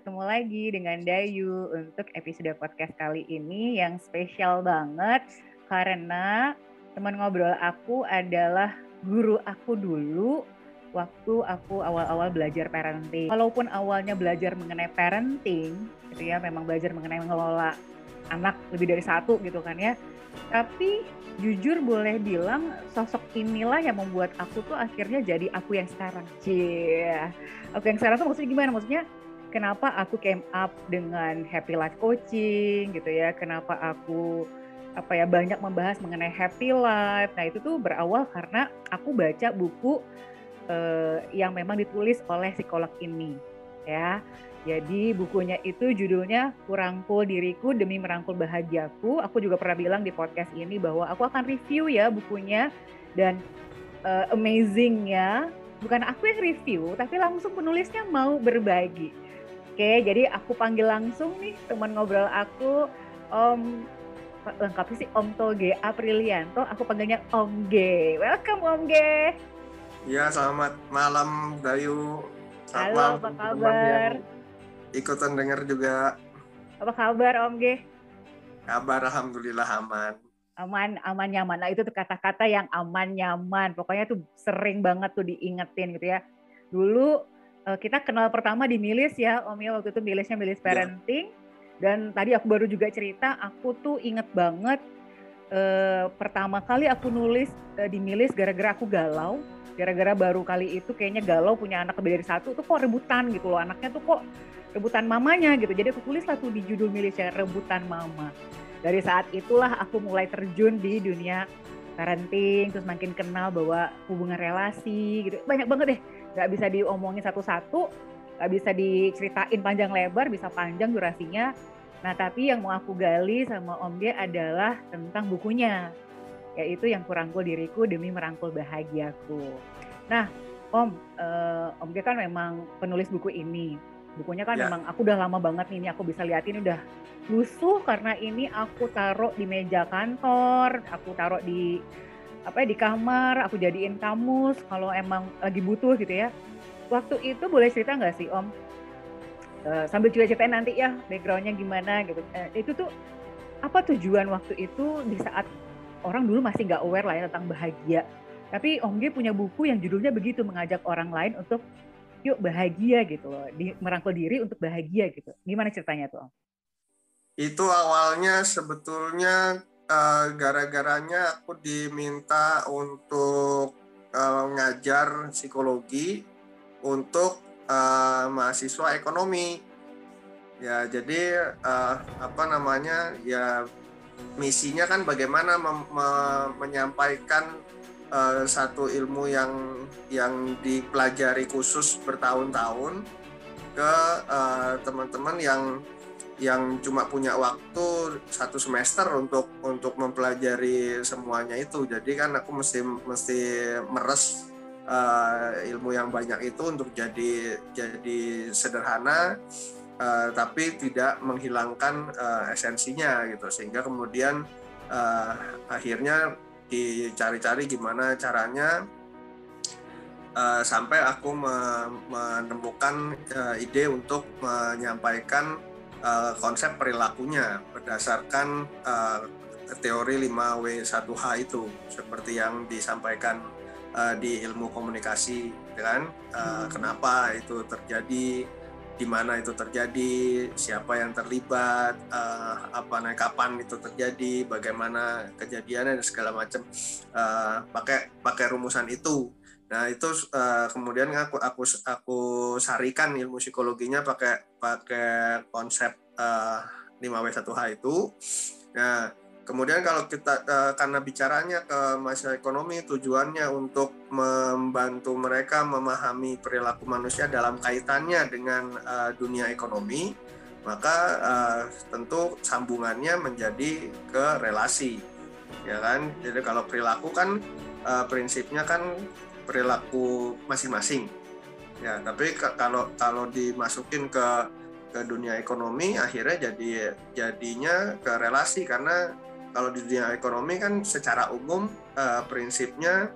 ketemu lagi dengan Dayu untuk episode podcast kali ini yang spesial banget karena teman ngobrol aku adalah guru aku dulu waktu aku awal-awal belajar parenting. Walaupun awalnya belajar mengenai parenting, gitu ya, memang belajar mengenai mengelola anak lebih dari satu gitu kan ya. Tapi jujur boleh bilang sosok inilah yang membuat aku tuh akhirnya jadi aku yang sekarang. Cie. Aku yang sekarang tuh maksudnya gimana? Maksudnya kenapa aku came up dengan happy life coaching gitu ya? Kenapa aku apa ya banyak membahas mengenai happy life. Nah, itu tuh berawal karena aku baca buku uh, yang memang ditulis oleh psikolog ini ya. Jadi bukunya itu judulnya Kurangkul Diriku Demi Merangkul Bahagiaku. Aku juga pernah bilang di podcast ini bahwa aku akan review ya bukunya dan uh, amazingnya bukan aku yang review tapi langsung penulisnya mau berbagi. Oke, jadi aku panggil langsung nih teman ngobrol aku Om lengkapnya sih Om Toge Aprilianto. Aku panggilnya Om G. Welcome Om G. Ya, selamat malam Dayu. Selamat Halo, malam, apa kabar? Ikutan dengar juga. Apa kabar Om G? Kabar Alhamdulillah aman. Aman, aman, nyaman. Nah itu tuh kata-kata yang aman, nyaman. Pokoknya tuh sering banget tuh diingetin gitu ya. Dulu kita kenal pertama di Milis ya, Om ya. Waktu itu Milisnya Milis iya. Parenting. Ya. Dan tadi aku baru juga cerita, aku tuh inget banget eh, pertama kali aku nulis eh, di Milis gara-gara aku galau gara-gara baru kali itu kayaknya galau punya anak lebih dari satu tuh kok rebutan gitu loh anaknya tuh kok rebutan mamanya gitu jadi aku tulis lah tuh di judul milisnya rebutan mama dari saat itulah aku mulai terjun di dunia parenting terus makin kenal bahwa hubungan relasi gitu banyak banget deh nggak bisa diomongin satu-satu nggak bisa diceritain panjang lebar bisa panjang durasinya nah tapi yang mau aku gali sama Om dia adalah tentang bukunya yaitu yang kurangkul diriku demi merangkul bahagiaku. Nah, Om, uh, Om G kan memang penulis buku ini. Bukunya kan ya. memang aku udah lama banget nih, ini aku bisa lihat ini udah lusuh karena ini aku taruh di meja kantor, aku taruh di apa ya di kamar, aku jadiin kamus kalau emang lagi butuh gitu ya. Waktu itu boleh cerita nggak sih Om? Uh, sambil juga ceritain nanti ya backgroundnya gimana gitu. Uh, itu tuh apa tujuan waktu itu di saat orang dulu masih nggak aware lah ya tentang bahagia. Tapi Om G punya buku yang judulnya begitu mengajak orang lain untuk yuk bahagia gitu loh, di, merangkul diri untuk bahagia gitu. Gimana ceritanya tuh Om? Itu awalnya sebetulnya uh, gara-garanya aku diminta untuk uh, ngajar psikologi untuk uh, mahasiswa ekonomi. Ya jadi uh, apa namanya ya misinya kan bagaimana mem, me, menyampaikan uh, satu ilmu yang yang dipelajari khusus bertahun-tahun ke uh, teman-teman yang yang cuma punya waktu satu semester untuk untuk mempelajari semuanya itu. Jadi kan aku mesti mesti meres uh, ilmu yang banyak itu untuk jadi jadi sederhana uh, tapi tidak menghilangkan uh, esensinya gitu. Sehingga kemudian uh, akhirnya dicari-cari gimana caranya uh, sampai aku me menemukan uh, ide untuk menyampaikan uh, konsep perilakunya berdasarkan uh, teori 5W1H itu seperti yang disampaikan uh, di ilmu komunikasi kan uh, kenapa itu terjadi di mana itu terjadi, siapa yang terlibat, uh, apa nah kapan itu terjadi, bagaimana kejadiannya dan segala macam. Uh, pakai pakai rumusan itu. Nah itu uh, kemudian aku aku aku sarikan ilmu psikologinya pakai pakai konsep uh, 5W1H itu. Nah Kemudian kalau kita uh, karena bicaranya ke masalah ekonomi tujuannya untuk membantu mereka memahami perilaku manusia dalam kaitannya dengan uh, dunia ekonomi, maka uh, tentu sambungannya menjadi ke relasi. Ya kan? Jadi kalau perilaku kan uh, prinsipnya kan perilaku masing-masing. Ya, tapi kalau kalau dimasukin ke ke dunia ekonomi akhirnya jadi jadinya ke relasi karena kalau di dunia ekonomi kan secara umum uh, prinsipnya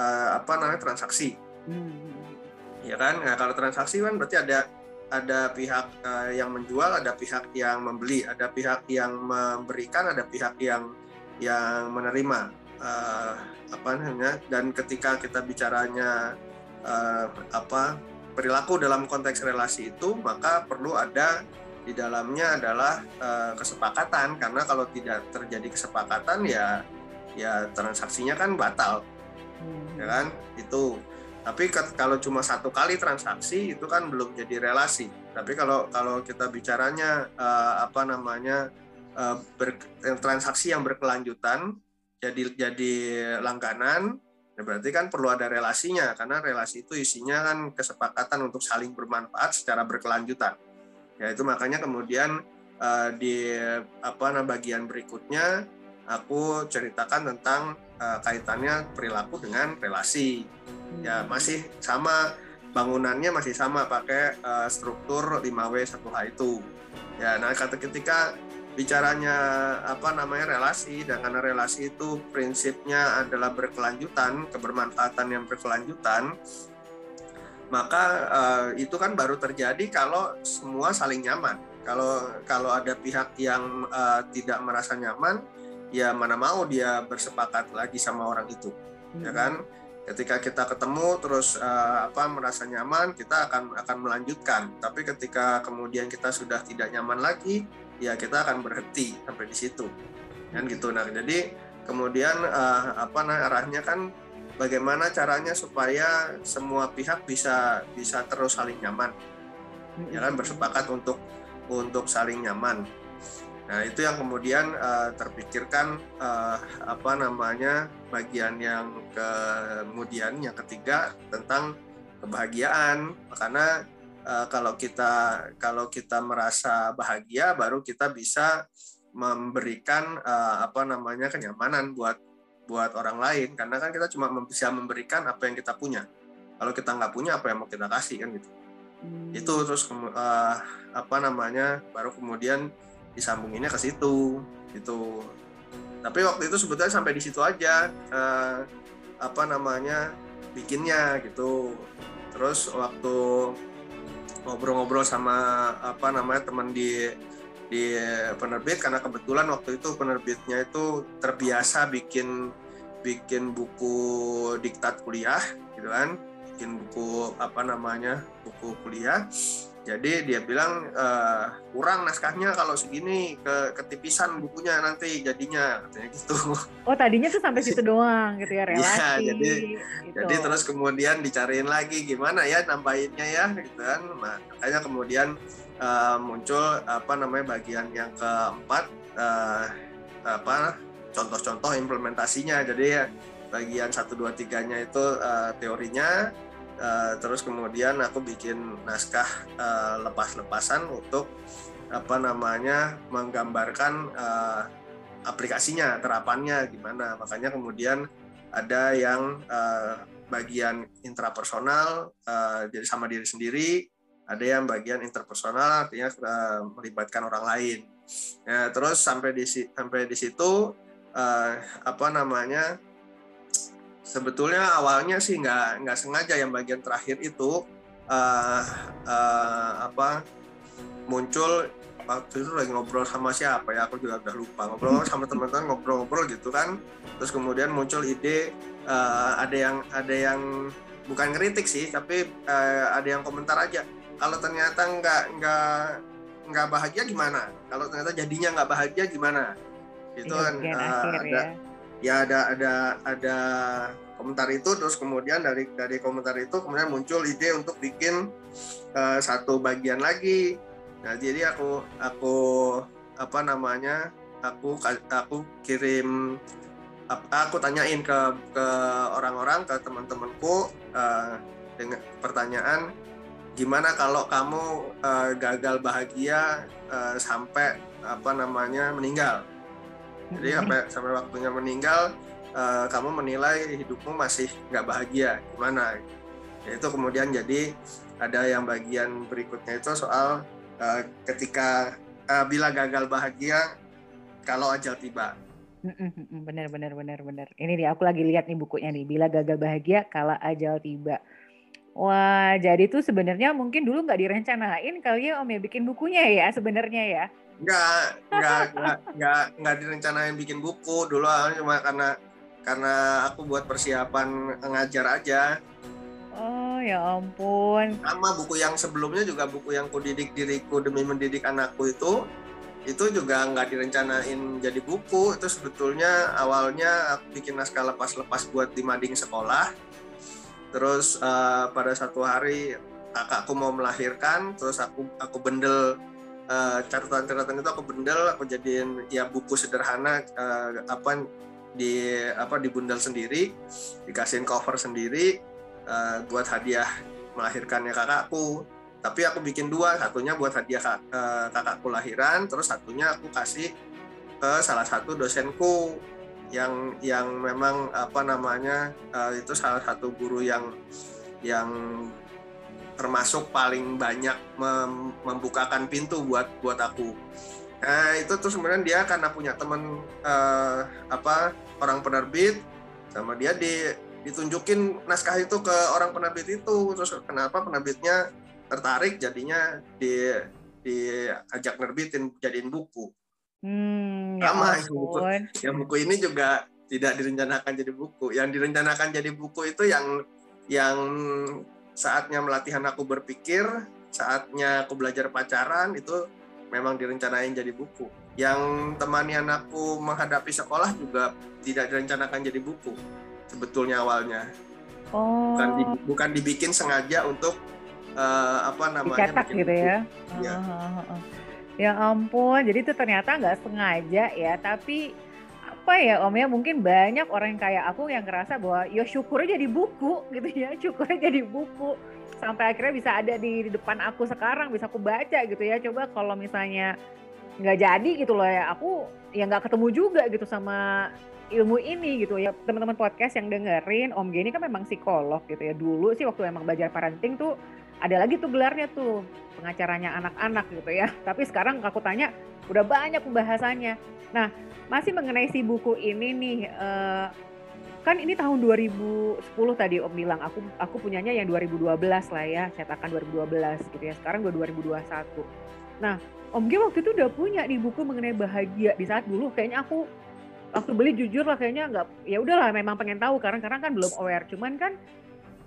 uh, apa namanya transaksi hmm. ya kan nah kalau transaksi kan berarti ada ada pihak uh, yang menjual, ada pihak yang membeli, ada pihak yang memberikan, ada pihak yang yang menerima uh, apa namanya dan ketika kita bicaranya uh, apa perilaku dalam konteks relasi itu maka perlu ada di dalamnya adalah uh, kesepakatan. Karena kalau tidak terjadi kesepakatan ya ya transaksinya kan batal. Hmm. ya kan? Itu. Tapi kalau cuma satu kali transaksi itu kan belum jadi relasi. Tapi kalau kalau kita bicaranya uh, apa namanya uh, ber, transaksi yang berkelanjutan jadi jadi langganan ya berarti kan perlu ada relasinya karena relasi itu isinya kan kesepakatan untuk saling bermanfaat secara berkelanjutan. Ya itu makanya kemudian uh, di apa nah bagian berikutnya aku ceritakan tentang uh, kaitannya perilaku dengan relasi. Ya masih sama bangunannya masih sama pakai uh, struktur 5W 1H itu. Ya nah kata ketika bicaranya apa namanya relasi dan karena relasi itu prinsipnya adalah berkelanjutan kebermanfaatan yang berkelanjutan maka uh, itu kan baru terjadi kalau semua saling nyaman. Kalau kalau ada pihak yang uh, tidak merasa nyaman, ya mana mau dia bersepakat lagi sama orang itu, hmm. ya kan? Ketika kita ketemu terus uh, apa merasa nyaman, kita akan akan melanjutkan. Tapi ketika kemudian kita sudah tidak nyaman lagi, ya kita akan berhenti sampai di situ, kan gitu. Nah jadi kemudian uh, apa nah arahnya kan bagaimana caranya supaya semua pihak bisa bisa terus saling nyaman. Ya kan bersepakat untuk untuk saling nyaman. Nah itu yang kemudian uh, terpikirkan uh, apa namanya bagian yang kemudian yang ketiga tentang kebahagiaan. Karena kalau kita kalau kita merasa bahagia baru kita bisa memberikan uh, apa namanya kenyamanan buat buat orang lain. Karena kan kita cuma bisa memberikan apa yang kita punya. Kalau kita nggak punya apa yang mau kita kasih kan gitu. Hmm. itu terus uh, apa namanya baru kemudian disambunginnya ke situ gitu. Tapi waktu itu sebetulnya sampai di situ aja uh, apa namanya bikinnya gitu. Terus waktu ngobrol-ngobrol sama apa namanya teman di di penerbit. Karena kebetulan waktu itu penerbitnya itu terbiasa bikin bikin buku diktat kuliah gitu kan. Bikin buku apa namanya buku kuliah jadi dia bilang e, kurang naskahnya kalau segini ke ketipisan bukunya nanti jadinya katanya gitu. Oh tadinya tuh sampai situ doang gitu ya relasi. Iya jadi gitu. jadi terus kemudian dicariin lagi gimana ya nambahinnya ya gitu kan. Nah, makanya kemudian uh, muncul apa namanya bagian yang keempat uh, apa contoh-contoh implementasinya jadi ya bagian satu dua tiganya itu uh, teorinya uh, terus kemudian aku bikin naskah uh, lepas-lepasan untuk apa namanya menggambarkan uh, aplikasinya terapannya gimana makanya kemudian ada yang uh, bagian intrapersonal uh, jadi sama diri sendiri ada yang bagian interpersonal artinya uh, melibatkan orang lain. Ya, terus sampai di sampai di situ uh, apa namanya sebetulnya awalnya sih nggak nggak sengaja yang bagian terakhir itu uh, uh, apa muncul waktu itu lagi ngobrol sama siapa ya aku juga udah lupa ngobrol sama teman-teman ngobrol-ngobrol gitu kan. Terus kemudian muncul ide uh, ada yang ada yang bukan kritik sih tapi uh, ada yang komentar aja kalau ternyata nggak nggak nggak bahagia gimana? Kalau ternyata jadinya nggak bahagia gimana? Itu kan uh, ada ya. Ya ada ada ada komentar itu terus kemudian dari dari komentar itu kemudian muncul ide untuk bikin uh, satu bagian lagi. Nah jadi aku aku apa namanya aku aku kirim aku tanyain ke ke orang-orang ke teman-temanku uh, dengan pertanyaan gimana kalau kamu uh, gagal bahagia uh, sampai apa namanya meninggal jadi sampai sampai waktunya meninggal uh, kamu menilai hidupmu masih nggak bahagia. Gimana? Ya itu kemudian jadi ada yang bagian berikutnya itu soal uh, ketika uh, bila gagal bahagia kalau ajal tiba. Benar benar benar benar ini nih aku lagi lihat nih bukunya nih. Bila gagal bahagia kalau ajal tiba. Wah, jadi tuh sebenarnya mungkin dulu nggak direncanain kali ya Om ya bikin bukunya ya sebenarnya ya? Nggak, nggak, nggak, nggak, direncanain bikin buku dulu cuma karena karena aku buat persiapan ngajar aja. Oh ya ampun. Sama buku yang sebelumnya juga buku yang kudidik diriku demi mendidik anakku itu itu juga nggak direncanain jadi buku itu sebetulnya awalnya aku bikin naskah lepas-lepas buat di mading sekolah terus uh, pada satu hari kakakku mau melahirkan terus aku aku bendel uh, catatan-catatan itu aku bendel aku jadiin ya buku sederhana uh, apa di apa dibundel sendiri dikasihin cover sendiri uh, buat hadiah melahirkannya kakakku. Tapi aku bikin dua satunya buat hadiah kak, eh, kakakku lahiran terus satunya aku kasih ke salah satu dosenku yang yang memang apa namanya eh, itu salah satu guru yang yang termasuk paling banyak mem membukakan pintu buat buat aku. Nah itu tuh sebenarnya dia karena punya teman eh, apa orang penerbit sama dia di ditunjukin naskah itu ke orang penerbit itu terus kenapa penerbitnya tertarik jadinya di diajak nerbitin jadiin buku. Hmm, ya Sama ya buku. Yang buku ini juga tidak direncanakan jadi buku. Yang direncanakan jadi buku itu yang yang saatnya melatihan aku berpikir, saatnya aku belajar pacaran itu memang direncanain jadi buku. Yang temani anakku menghadapi sekolah juga tidak direncanakan jadi buku sebetulnya awalnya. Oh. Bukan, di, bukan dibikin sengaja untuk uh, apa namanya dicetak gitu ya. ya. Uh, uh, uh. Ya ampun, jadi itu ternyata nggak sengaja ya, tapi apa ya Om ya mungkin banyak orang yang kayak aku yang ngerasa bahwa ya syukurnya jadi buku gitu ya, syukurnya jadi buku sampai akhirnya bisa ada di, di depan aku sekarang bisa aku baca gitu ya. Coba kalau misalnya nggak jadi gitu loh ya, aku ya nggak ketemu juga gitu sama ilmu ini gitu ya teman-teman podcast yang dengerin Om Geni kan memang psikolog gitu ya dulu sih waktu emang belajar parenting tuh ada lagi tuh gelarnya tuh pengacaranya anak-anak gitu ya. Tapi sekarang aku tanya udah banyak pembahasannya. Nah masih mengenai si buku ini nih, uh, kan ini tahun 2010 tadi Om bilang aku aku punyanya yang 2012 lah ya, cetakan 2012 gitu ya. Sekarang udah 2021. Nah Om G waktu itu udah punya nih buku mengenai bahagia di saat dulu kayaknya aku waktu beli jujur lah kayaknya nggak ya udahlah memang pengen tahu karena karena kan belum aware cuman kan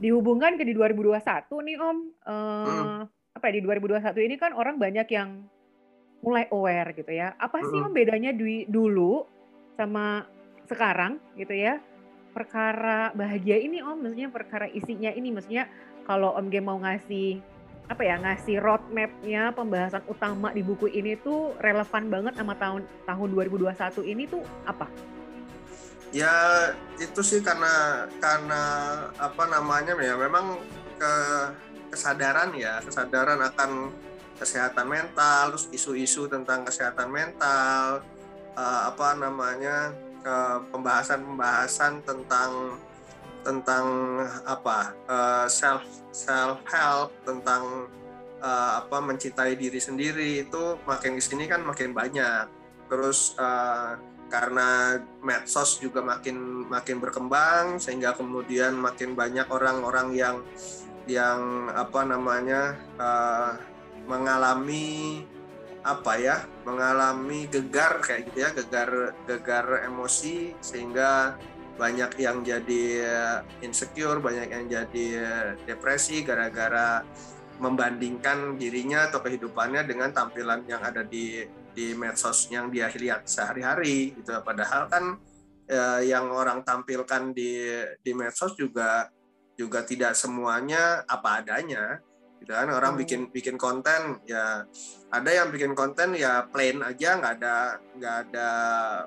dihubungkan ke di 2021 nih Om, uh, hmm. apa ya di 2021 ini kan orang banyak yang mulai aware gitu ya. Apa sih Om bedanya di dulu sama sekarang gitu ya? Perkara bahagia ini Om, maksudnya perkara isinya ini, maksudnya kalau Om Game mau ngasih apa ya ngasih roadmapnya pembahasan utama di buku ini tuh relevan banget sama tahun tahun 2021 ini tuh apa? ya itu sih karena karena apa namanya ya memang ke kesadaran ya kesadaran akan kesehatan mental terus isu-isu tentang kesehatan mental uh, apa namanya pembahasan-pembahasan tentang tentang apa uh, self self help tentang uh, apa mencintai diri sendiri itu makin di sini kan makin banyak. Terus uh, karena medsos juga makin makin berkembang sehingga kemudian makin banyak orang-orang yang yang apa namanya uh, mengalami apa ya mengalami gegar kayak gitu ya gegar gegar emosi sehingga banyak yang jadi insecure banyak yang jadi depresi gara-gara membandingkan dirinya atau kehidupannya dengan tampilan yang ada di di medsos yang dia lihat sehari-hari gitu. Padahal kan eh, yang orang tampilkan di di medsos juga juga tidak semuanya apa adanya gitu kan orang hmm. bikin bikin konten ya ada yang bikin konten ya plain aja nggak ada nggak ada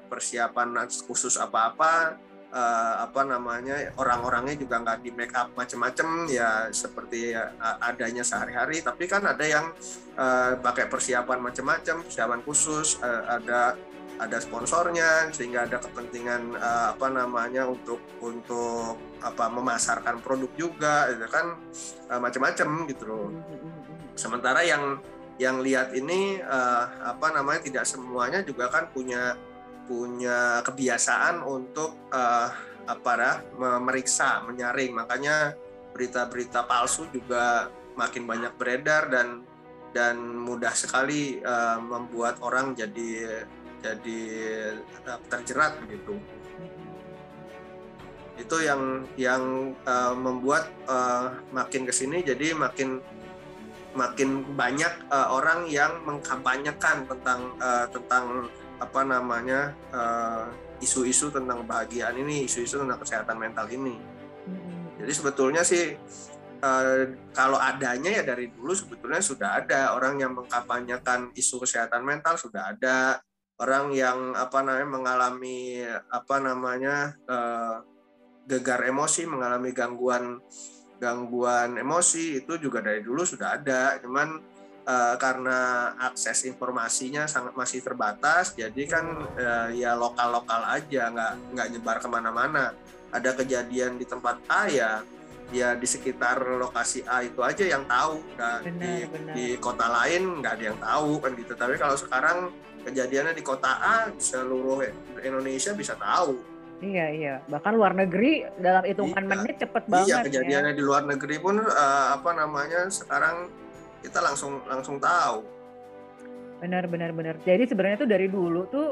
persiapan khusus apa-apa uh, apa namanya orang-orangnya juga nggak di make up macem-macem ya seperti uh, adanya sehari-hari tapi kan ada yang uh, pakai persiapan macem-macem persiapan khusus uh, ada ada sponsornya sehingga ada kepentingan uh, apa namanya untuk untuk apa memasarkan produk juga itu kan. Uh, macam-macam gitu loh. Sementara yang yang lihat ini uh, apa namanya tidak semuanya juga kan punya punya kebiasaan untuk uh, apa ya memeriksa menyaring. Makanya berita-berita palsu juga makin banyak beredar dan dan mudah sekali uh, membuat orang jadi jadi terjerat begitu. Itu yang yang uh, membuat uh, makin ke sini jadi makin makin banyak uh, orang yang mengkampanyekan tentang uh, tentang apa namanya isu-isu uh, tentang kebahagiaan ini isu-isu tentang kesehatan mental ini. Jadi sebetulnya sih Uh, kalau adanya ya dari dulu sebetulnya sudah ada. Orang yang mengkampanyekan isu kesehatan mental sudah ada orang yang apa namanya mengalami apa namanya uh, gegar emosi mengalami gangguan gangguan emosi itu juga dari dulu sudah ada. Cuman uh, karena akses informasinya sangat masih terbatas jadi kan uh, ya lokal lokal aja nggak nggak nyebar ke mana-mana. Ada kejadian di tempat A ya ya di sekitar lokasi A itu aja yang tahu. Dan benar, di, benar. di kota lain nggak ada yang tahu kan gitu. Tapi kalau sekarang kejadiannya di kota A seluruh Indonesia bisa tahu iya iya bahkan luar negeri dalam hitungan iya. menit cepet iya, banget iya kejadiannya ya. di luar negeri pun uh, apa namanya sekarang kita langsung langsung tahu benar benar benar jadi sebenarnya tuh dari dulu tuh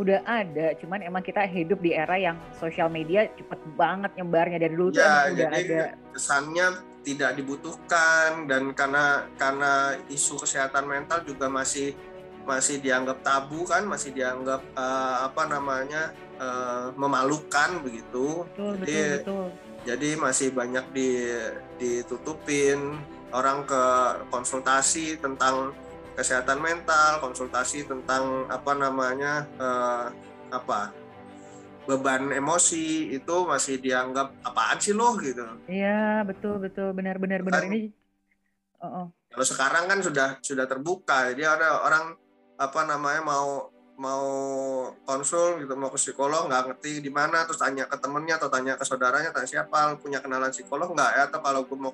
udah ada, cuman emang kita hidup di era yang sosial media cepet banget nyebarnya dari dulu ya, tuh emang udah ada. Kesannya tidak dibutuhkan dan karena karena isu kesehatan mental juga masih masih dianggap tabu kan, masih dianggap uh, apa namanya uh, memalukan begitu. Betul, jadi betul, betul. jadi masih banyak di ditutupin orang ke konsultasi tentang kesehatan mental, konsultasi tentang apa namanya uh, apa beban emosi itu masih dianggap apaan sih loh gitu. Iya betul betul benar benar benar kan, ini. Oh, oh. Kalau sekarang kan sudah sudah terbuka, jadi ada orang apa namanya mau mau konsul gitu mau ke psikolog nggak ngerti di mana terus tanya ke temennya atau tanya ke saudaranya tanya siapa punya kenalan psikolog nggak ya? Atau kalau mau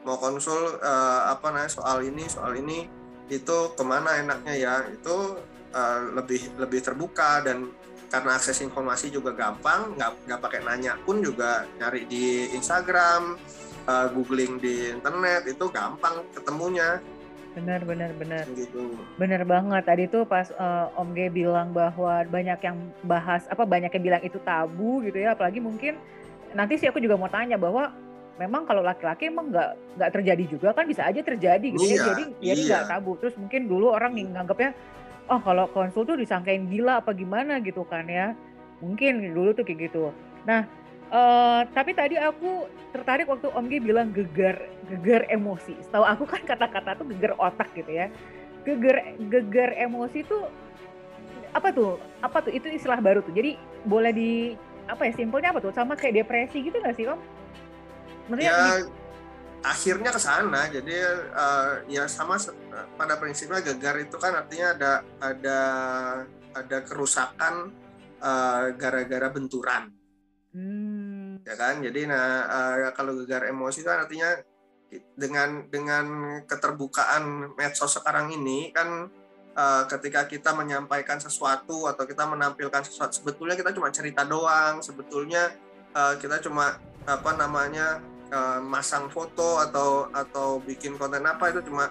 mau konsul uh, apa namanya soal ini soal ini itu ke mana enaknya ya? Itu uh, lebih lebih terbuka dan karena akses informasi juga gampang nggak nggak pakai nanya pun juga nyari di Instagram uh, googling di internet itu gampang ketemunya benar benar benar. Gitu. Benar banget. Tadi tuh pas uh, Om G bilang bahwa banyak yang bahas apa banyak yang bilang itu tabu gitu ya. Apalagi mungkin nanti sih aku juga mau tanya bahwa memang kalau laki-laki emang nggak nggak terjadi juga kan bisa aja terjadi gitu ya. iya, ya jadi iya. jadi nggak tabu. Terus mungkin dulu orang nih nganggapnya oh kalau konsul tuh disangkain gila apa gimana gitu kan ya. Mungkin dulu tuh kayak gitu. Nah uh, tapi tadi aku tertarik waktu Om G bilang gegar gegar emosi setahu aku kan kata-kata tuh gegar otak gitu ya gegar gegar emosi tuh apa tuh apa tuh itu istilah baru tuh jadi boleh di apa ya simpelnya apa tuh sama kayak depresi gitu nggak sih Om? Sebenarnya ya akhirnya ke sana. Jadi uh, ya sama pada prinsipnya gegar itu kan artinya ada ada ada kerusakan uh, gara-gara benturan. Hmm. Ya kan? Jadi nah uh, kalau gegar emosi kan artinya dengan dengan keterbukaan medsos sekarang ini kan uh, ketika kita menyampaikan sesuatu atau kita menampilkan sesuatu sebetulnya kita cuma cerita doang. Sebetulnya uh, kita cuma apa namanya uh, masang foto atau atau bikin konten apa itu cuma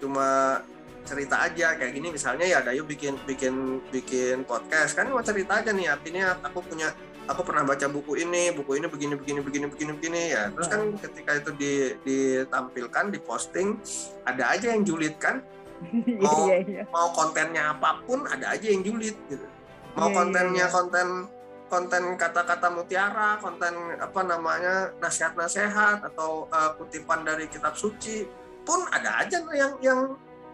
cuma cerita aja. Kayak gini misalnya ya Dayu bikin bikin bikin podcast. Kan cuma cerita aja nih artinya aku punya aku pernah baca buku ini buku ini begini begini begini begini begini ya terus kan ketika itu di, ditampilkan diposting ada aja yang julid kan mau iya, iya. mau kontennya apa pun ada aja yang julid gitu mau iya, kontennya konten konten kata-kata mutiara, konten apa namanya nasihat-nasihat atau uh, kutipan dari kitab suci pun ada aja yang yang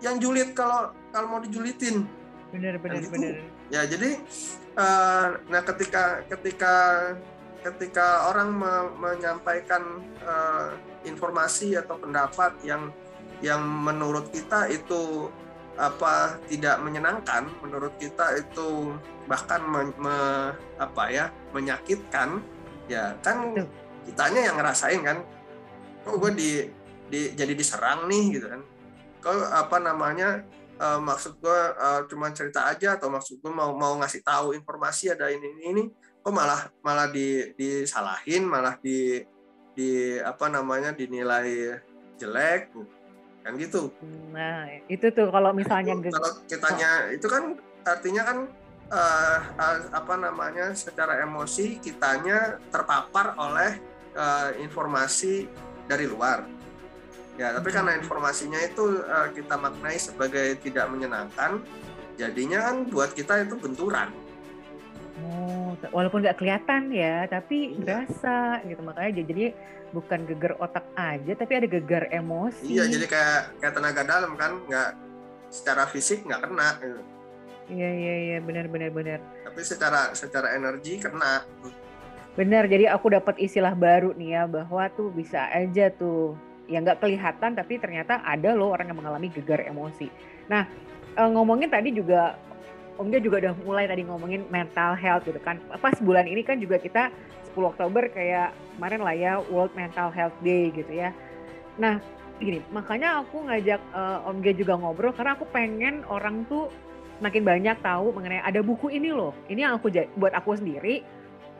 yang julid kalau kalau mau dijulitin. Benar benar gitu. benar. Ya jadi uh, nah ketika ketika ketika orang me menyampaikan uh, informasi atau pendapat yang yang menurut kita itu apa tidak menyenangkan menurut kita itu bahkan me, me, apa ya menyakitkan ya kan kitanya yang ngerasain kan kok gue di, di jadi diserang nih gitu kan. Kok apa namanya uh, maksud gue uh, cuma cerita aja atau maksud gue mau mau ngasih tahu informasi ada ini ini ini kok malah malah di disalahin malah di di apa namanya dinilai jelek kan gitu nah itu tuh kalau misalnya itu, kalau kitanya oh. itu kan artinya kan uh, uh, apa namanya secara emosi kitanya terpapar oleh uh, informasi dari luar ya tapi karena informasinya itu uh, kita maknai sebagai tidak menyenangkan jadinya kan buat kita itu benturan Oh, walaupun nggak kelihatan ya, tapi iya. berasa gitu makanya jadi bukan geger otak aja, tapi ada geger emosi. Iya, jadi kayak kayak tenaga dalam kan, nggak secara fisik nggak kena. Gitu. Iya iya iya benar benar benar. Tapi secara secara energi kena. Benar, jadi aku dapat istilah baru nih ya bahwa tuh bisa aja tuh yang nggak kelihatan tapi ternyata ada loh orang yang mengalami gegar emosi. Nah eh, ngomongin tadi juga Om Dia juga udah mulai tadi ngomongin mental health gitu kan. Pas bulan ini kan juga kita 10 Oktober kayak kemarin lah ya World Mental Health Day gitu ya. Nah gini, makanya aku ngajak uh, Om Gia juga ngobrol karena aku pengen orang tuh makin banyak tahu mengenai ada buku ini loh. Ini yang aku buat aku sendiri.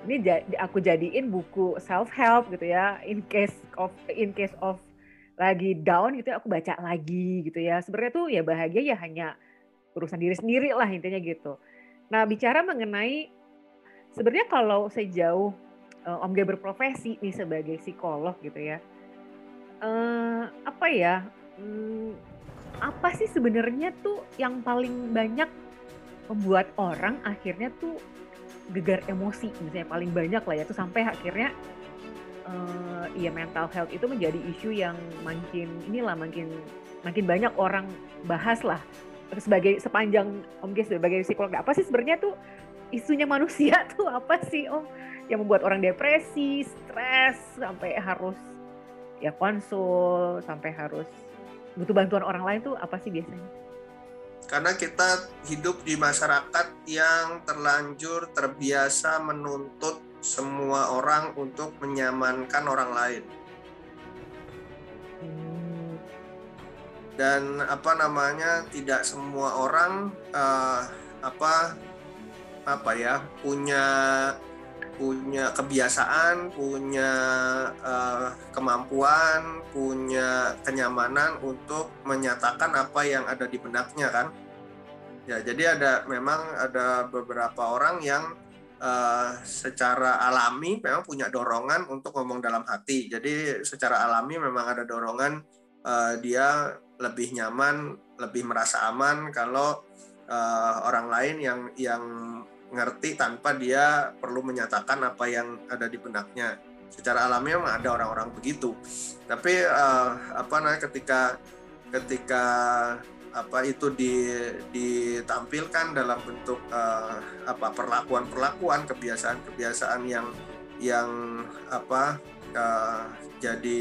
Ini aku jadiin buku self help gitu ya. In case of in case of lagi down gitu ya aku baca lagi gitu ya. Sebenarnya tuh ya bahagia ya hanya urusan diri sendiri lah intinya gitu. Nah bicara mengenai sebenarnya kalau sejauh uh, Om Gia berprofesi nih sebagai psikolog gitu ya, uh, apa ya, um, apa sih sebenarnya tuh yang paling banyak membuat orang akhirnya tuh gegar emosi misalnya paling banyak lah ya tuh sampai akhirnya uh, ya mental health itu menjadi isu yang makin inilah makin makin banyak orang bahas lah sebagai sepanjang Om Ges sebagai psikolog apa sih sebenarnya tuh isunya manusia tuh apa sih Om yang membuat orang depresi, stres sampai harus ya konsul, sampai harus butuh bantuan orang lain tuh apa sih biasanya? Karena kita hidup di masyarakat yang terlanjur terbiasa menuntut semua orang untuk menyamankan orang lain. dan apa namanya tidak semua orang uh, apa apa ya punya punya kebiasaan punya uh, kemampuan punya kenyamanan untuk menyatakan apa yang ada di benaknya kan ya jadi ada memang ada beberapa orang yang uh, secara alami memang punya dorongan untuk ngomong dalam hati jadi secara alami memang ada dorongan uh, dia lebih nyaman, lebih merasa aman kalau uh, orang lain yang yang ngerti tanpa dia perlu menyatakan apa yang ada di benaknya. Secara alami memang ada orang-orang begitu. Tapi uh, apa namanya ketika ketika apa itu di, ditampilkan dalam bentuk uh, apa perlakuan-perlakuan kebiasaan-kebiasaan yang yang apa uh, jadi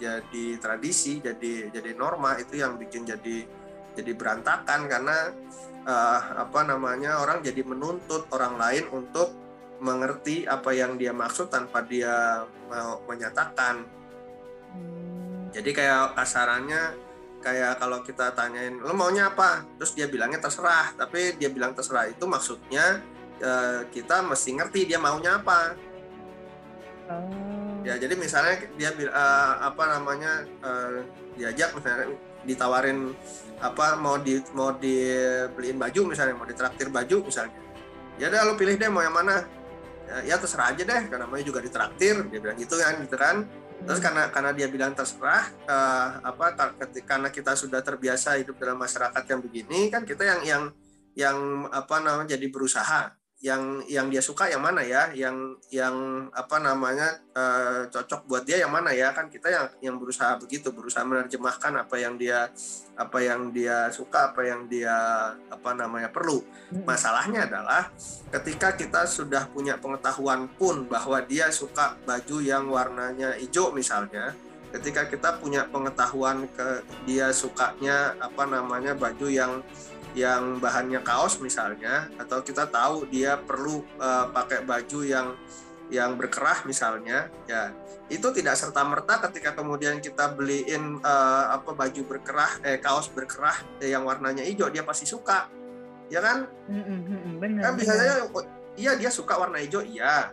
jadi tradisi jadi jadi norma itu yang bikin jadi jadi berantakan karena uh, apa namanya orang jadi menuntut orang lain untuk mengerti apa yang dia maksud tanpa dia mau menyatakan. Jadi kayak kasarannya kayak kalau kita tanyain lo maunya apa? Terus dia bilangnya terserah tapi dia bilang terserah itu maksudnya uh, kita mesti ngerti dia maunya apa. Oh. Ya jadi misalnya dia uh, apa namanya uh, diajak misalnya ditawarin apa mau di mau dibeliin baju misalnya mau ditraktir baju misalnya. Ya udah lo pilih deh mau yang mana. Ya, ya terserah aja deh karena namanya juga ditraktir dia bilang gitu kan gitu kan terus karena karena dia bilang terserah uh, apa ketika karena kita sudah terbiasa hidup dalam masyarakat yang begini kan kita yang yang yang apa namanya jadi berusaha yang yang dia suka yang mana ya? Yang yang apa namanya uh, cocok buat dia yang mana ya? Kan kita yang yang berusaha begitu berusaha menerjemahkan apa yang dia apa yang dia suka apa yang dia apa namanya perlu. Hmm. masalahnya adalah ketika kita sudah punya pengetahuan pun bahwa dia suka baju yang warnanya hijau misalnya ketika kita punya pengetahuan ke dia sukanya apa namanya baju yang yang bahannya kaos misalnya atau kita tahu dia perlu uh, pakai baju yang yang berkerah misalnya ya itu tidak serta merta ketika kemudian kita beliin uh, apa baju berkerah eh kaos berkerah eh, yang warnanya hijau dia pasti suka ya kan? Benar, kan bisa saja iya dia suka warna hijau iya.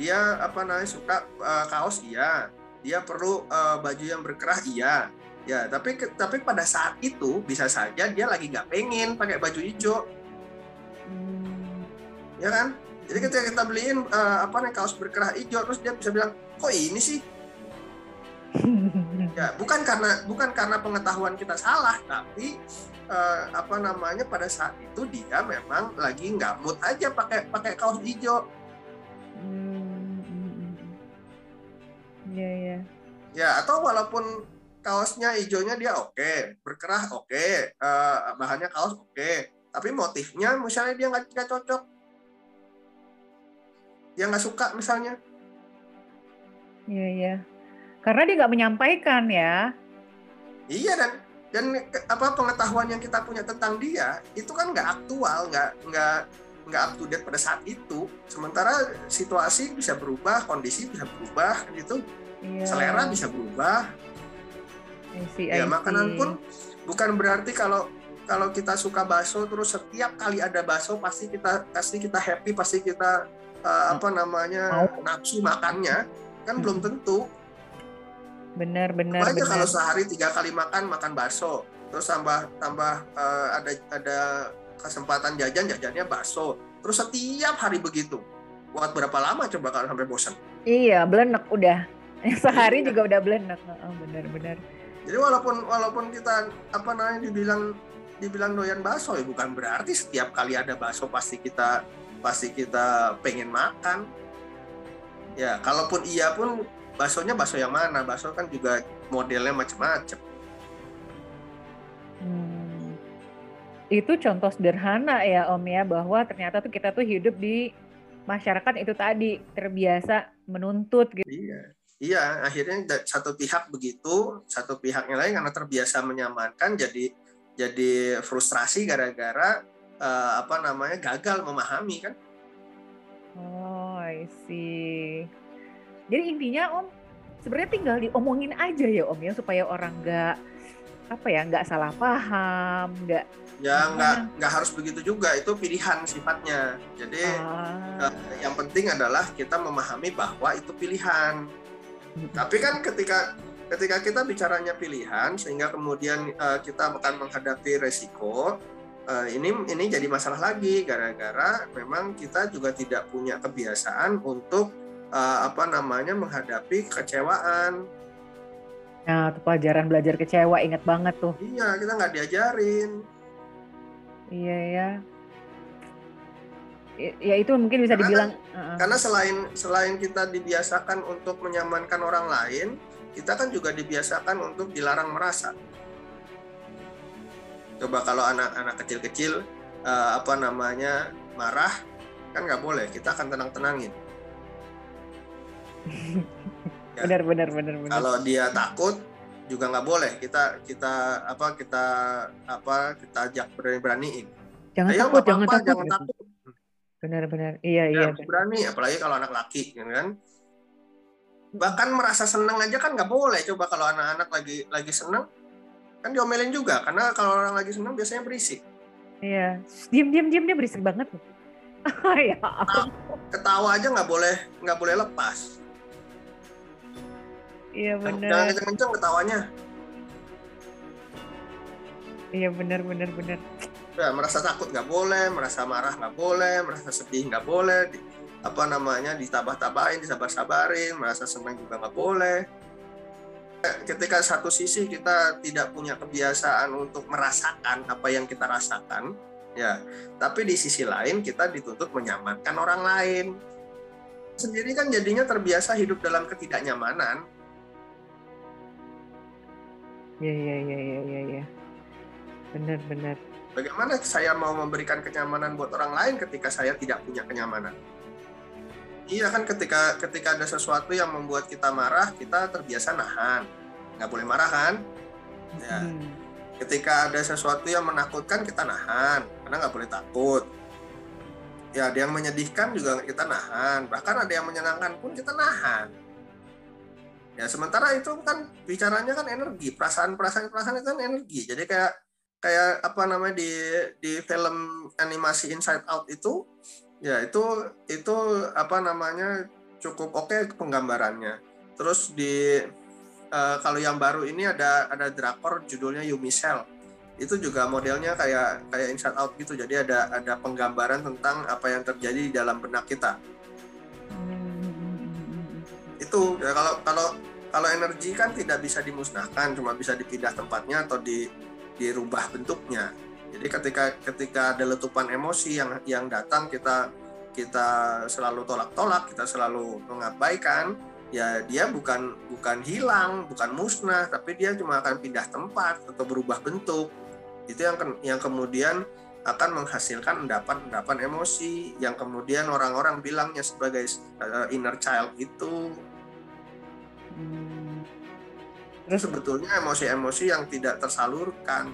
Dia apa namanya suka uh, kaos iya. Dia perlu uh, baju yang berkerah iya ya tapi tapi pada saat itu bisa saja dia lagi nggak pengen pakai baju hijau. Hmm. ya kan? Jadi ketika kita beliin uh, apa nih kaos berkerah hijau terus dia bisa bilang kok ini sih? Ya bukan karena bukan karena pengetahuan kita salah tapi uh, apa namanya pada saat itu dia memang lagi nggak mood aja pakai pakai kaos hijau. Iya, iya. Ya, atau walaupun kaosnya hijaunya dia oke, okay, berkerah oke, okay, uh, eh, bahannya kaos oke, okay, tapi motifnya misalnya dia nggak cocok, dia nggak suka misalnya. Iya, iya. Karena dia nggak menyampaikan ya. Iya dan dan apa pengetahuan yang kita punya tentang dia itu kan nggak aktual, nggak nggak nggak up to date pada saat itu. Sementara situasi bisa berubah, kondisi bisa berubah gitu yeah. selera bisa berubah I see, ya makanan pun bukan berarti kalau kalau kita suka bakso terus setiap kali ada bakso pasti kita pasti kita happy pasti kita uh, apa namanya nafsu makannya. Kan hmm. belum tentu. Benar benar aja kalau sehari tiga kali makan makan bakso. Terus tambah tambah uh, ada ada kesempatan jajan jajannya bakso. Terus setiap hari begitu. Buat berapa lama coba kalau sampai bosan iya belenek udah. Sehari juga udah blend oh, benar-benar jadi walaupun walaupun kita apa namanya dibilang dibilang doyan bakso ya bukan berarti setiap kali ada bakso pasti kita pasti kita pengen makan. Ya kalaupun iya pun baksonya bakso yang mana? Bakso kan juga modelnya macam-macam hmm. itu contoh sederhana ya om ya bahwa ternyata tuh kita tuh hidup di masyarakat itu tadi terbiasa menuntut gitu. Iya Iya, akhirnya satu pihak begitu, satu pihak yang lain karena terbiasa menyamankan jadi jadi frustrasi gara-gara uh, apa namanya gagal memahami kan. Oh, I see. Jadi intinya Om sebenarnya tinggal diomongin aja ya Om ya supaya orang nggak apa ya nggak salah paham, nggak ya nggak nggak harus begitu juga itu pilihan sifatnya. Jadi ah. uh, yang penting adalah kita memahami bahwa itu pilihan tapi kan ketika ketika kita bicaranya pilihan sehingga kemudian uh, kita akan menghadapi resiko uh, ini ini jadi masalah lagi gara-gara memang kita juga tidak punya kebiasaan untuk uh, apa namanya menghadapi kekecewaan. Nah, itu pelajaran belajar kecewa ingat banget tuh. Iya, kita nggak diajarin. Iya ya ya itu mungkin bisa karena, dibilang karena selain selain kita dibiasakan untuk menyamankan orang lain kita kan juga dibiasakan untuk dilarang merasa. Coba kalau anak-anak kecil-kecil uh, apa namanya marah kan nggak boleh. Kita akan tenang-tenangin. Ya. benar benar benar benar. Kalau dia takut juga nggak boleh. Kita kita apa kita apa kita ajak berani-beraniin. Jangan Ayo, takut jangan takut. jangan takut Benar-benar. Iya, ya, iya. Berani, apalagi kalau anak laki, gitu kan. Bahkan merasa senang aja kan nggak boleh. Coba kalau anak-anak lagi lagi senang, kan diomelin juga. Karena kalau orang lagi senang biasanya berisik. Iya. Diam, diam, diam dia berisik banget. ya. Ketawa aja nggak boleh nggak boleh lepas. Iya benar. Jangan kenceng-kenceng ketawanya. Iya benar benar benar ya, merasa takut nggak boleh merasa marah nggak boleh merasa sedih nggak boleh di, apa namanya ditabah-tabahin disabar-sabarin merasa senang juga nggak boleh. Ketika satu sisi kita tidak punya kebiasaan untuk merasakan apa yang kita rasakan ya tapi di sisi lain kita dituntut menyamankan orang lain. Sendiri kan jadinya terbiasa hidup dalam ketidaknyamanan. Ya ya ya ya ya ya benar benar Bagaimana saya mau memberikan kenyamanan buat orang lain ketika saya tidak punya kenyamanan? Iya kan ketika ketika ada sesuatu yang membuat kita marah, kita terbiasa nahan. Nggak boleh marah kan? Ya. Hmm. Ketika ada sesuatu yang menakutkan, kita nahan. Karena nggak boleh takut. Ya, ada yang menyedihkan juga kita nahan. Bahkan ada yang menyenangkan pun kita nahan. Ya, sementara itu kan bicaranya kan energi. Perasaan-perasaan perasaan itu kan energi. Jadi kayak kayak apa namanya di di film animasi Inside Out itu ya itu itu apa namanya cukup oke okay penggambarannya. Terus di uh, kalau yang baru ini ada ada drakor judulnya Yumi Cell. Itu juga modelnya kayak kayak Inside Out gitu. Jadi ada ada penggambaran tentang apa yang terjadi di dalam benak kita. Itu ya, kalau kalau kalau energi kan tidak bisa dimusnahkan cuma bisa dipindah tempatnya atau di dirubah bentuknya jadi ketika ketika ada letupan emosi yang yang datang kita kita selalu tolak-tolak kita selalu mengabaikan ya dia bukan bukan hilang bukan musnah tapi dia cuma akan pindah tempat atau berubah bentuk itu yang yang kemudian akan menghasilkan endapan-endapan emosi yang kemudian orang-orang bilangnya sebagai uh, inner child itu. Hmm. Terus sebetulnya emosi-emosi yang tidak tersalurkan,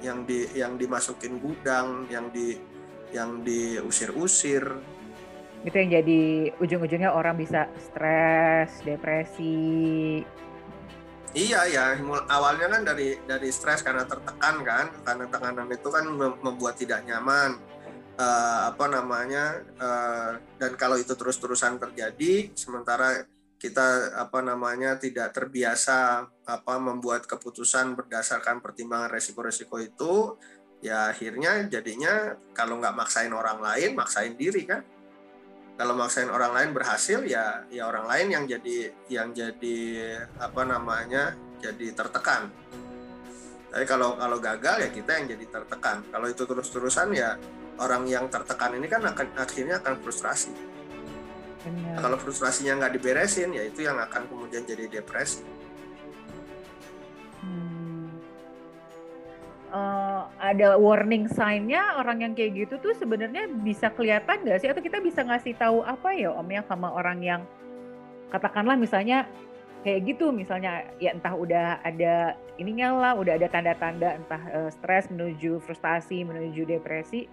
yang di yang dimasukin gudang, yang di yang diusir-usir. Itu yang jadi ujung-ujungnya orang bisa stres, depresi, Iya ya, awalnya kan dari dari stres karena tertekan kan, karena tekanan itu kan membuat tidak nyaman. Uh, apa namanya? Uh, dan kalau itu terus-terusan terjadi, sementara kita apa namanya tidak terbiasa apa membuat keputusan berdasarkan pertimbangan resiko-resiko itu, ya akhirnya jadinya kalau nggak maksain orang lain, maksain diri kan? Kalau maksain orang lain berhasil ya ya orang lain yang jadi yang jadi apa namanya jadi tertekan. Tapi kalau kalau gagal ya kita yang jadi tertekan. Kalau itu terus terusan ya orang yang tertekan ini kan akan akhirnya akan frustrasi Nah, kalau frustrasinya nggak diberesin ya itu yang akan kemudian jadi depresi. Uh, ada warning sign-nya orang yang kayak gitu tuh sebenarnya bisa kelihatan nggak sih? Atau kita bisa ngasih tahu apa ya om ya sama orang yang katakanlah misalnya kayak gitu misalnya ya entah udah ada ininya lah udah ada tanda-tanda entah uh, stres menuju frustasi menuju depresi.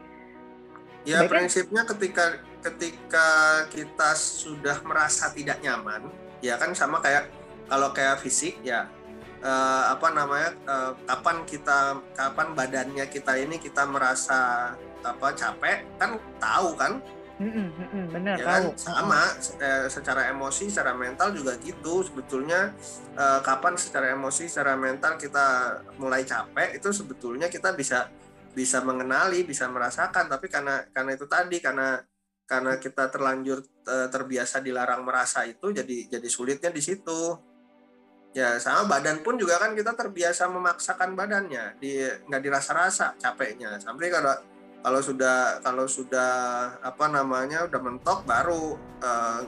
Ya prinsipnya ketika ketika kita sudah merasa tidak nyaman ya kan sama kayak kalau kayak fisik ya uh, apa namanya uh, kapan kita kapan badannya kita ini kita merasa apa capek kan tahu kan? Mm-mm, benar ya kan? Sama eh, secara emosi secara mental juga gitu. Sebetulnya eh, kapan secara emosi secara mental kita mulai capek itu sebetulnya kita bisa bisa mengenali bisa merasakan. Tapi karena karena itu tadi karena karena kita terlanjur eh, terbiasa dilarang merasa itu jadi jadi sulitnya di situ. Ya sama badan pun juga kan kita terbiasa memaksakan badannya di nggak dirasa-rasa capeknya. Sampai kalau kalau sudah kalau sudah apa namanya udah mentok baru uh,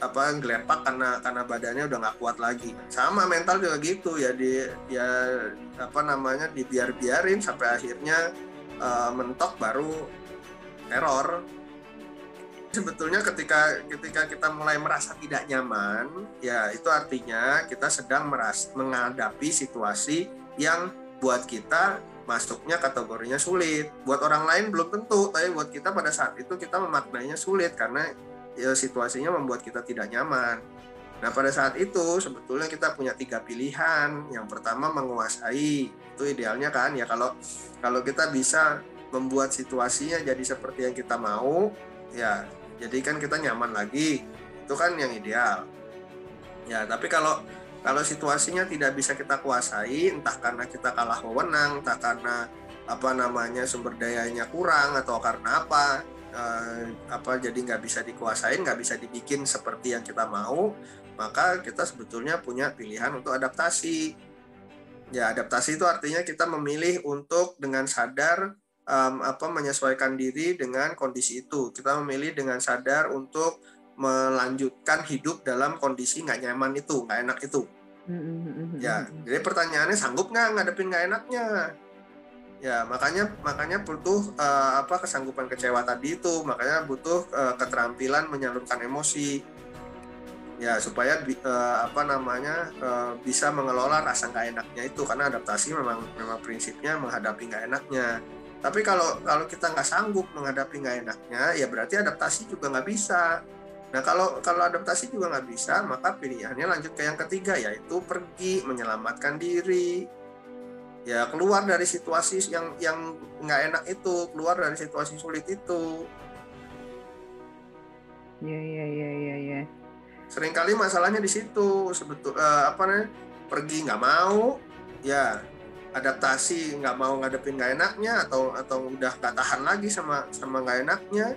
apa gelepak karena karena badannya udah nggak kuat lagi. Sama mental juga gitu ya di ya apa namanya dibiar-biarin sampai akhirnya uh, mentok baru teror sebetulnya ketika ketika kita mulai merasa tidak nyaman ya itu artinya kita sedang meras menghadapi situasi yang buat kita masuknya kategorinya sulit. Buat orang lain belum tentu tapi buat kita pada saat itu kita memaknainya sulit karena ya, situasinya membuat kita tidak nyaman. Nah pada saat itu sebetulnya kita punya tiga pilihan. Yang pertama menguasai. Itu idealnya kan ya. Kalau kalau kita bisa membuat situasinya jadi seperti yang kita mau ya jadi kan kita nyaman lagi. Itu kan yang ideal. Ya tapi kalau kalau situasinya tidak bisa kita kuasai entah karena kita kalah wewenang entah karena apa namanya sumber dayanya kurang atau karena apa eh, apa jadi nggak bisa dikuasai nggak bisa dibikin seperti yang kita mau maka kita sebetulnya punya pilihan untuk adaptasi. Ya adaptasi itu artinya kita memilih untuk dengan sadar um, apa menyesuaikan diri dengan kondisi itu. Kita memilih dengan sadar untuk melanjutkan hidup dalam kondisi nggak nyaman itu, nggak enak itu. Mm-hmm. Ya, jadi pertanyaannya sanggup nggak ngadepin nggak enaknya? Ya, makanya makanya butuh uh, apa kesanggupan kecewa tadi itu, makanya butuh uh, keterampilan menyalurkan emosi. Ya, supaya uh, apa namanya uh, bisa mengelola rasa nggak enaknya itu karena adaptasi memang memang prinsipnya menghadapi nggak enaknya tapi kalau kalau kita nggak sanggup menghadapi nggak enaknya, ya berarti adaptasi juga nggak bisa. Nah kalau kalau adaptasi juga nggak bisa, maka pilihannya lanjut ke yang ketiga yaitu pergi menyelamatkan diri. Ya keluar dari situasi yang yang nggak enak itu, keluar dari situasi sulit itu. Ya ya ya ya ya. sering kali masalahnya di situ sebetul uh, apa nih pergi nggak mau ya adaptasi nggak mau ngadepin nggak enaknya atau atau udah nggak tahan lagi sama sama nggak enaknya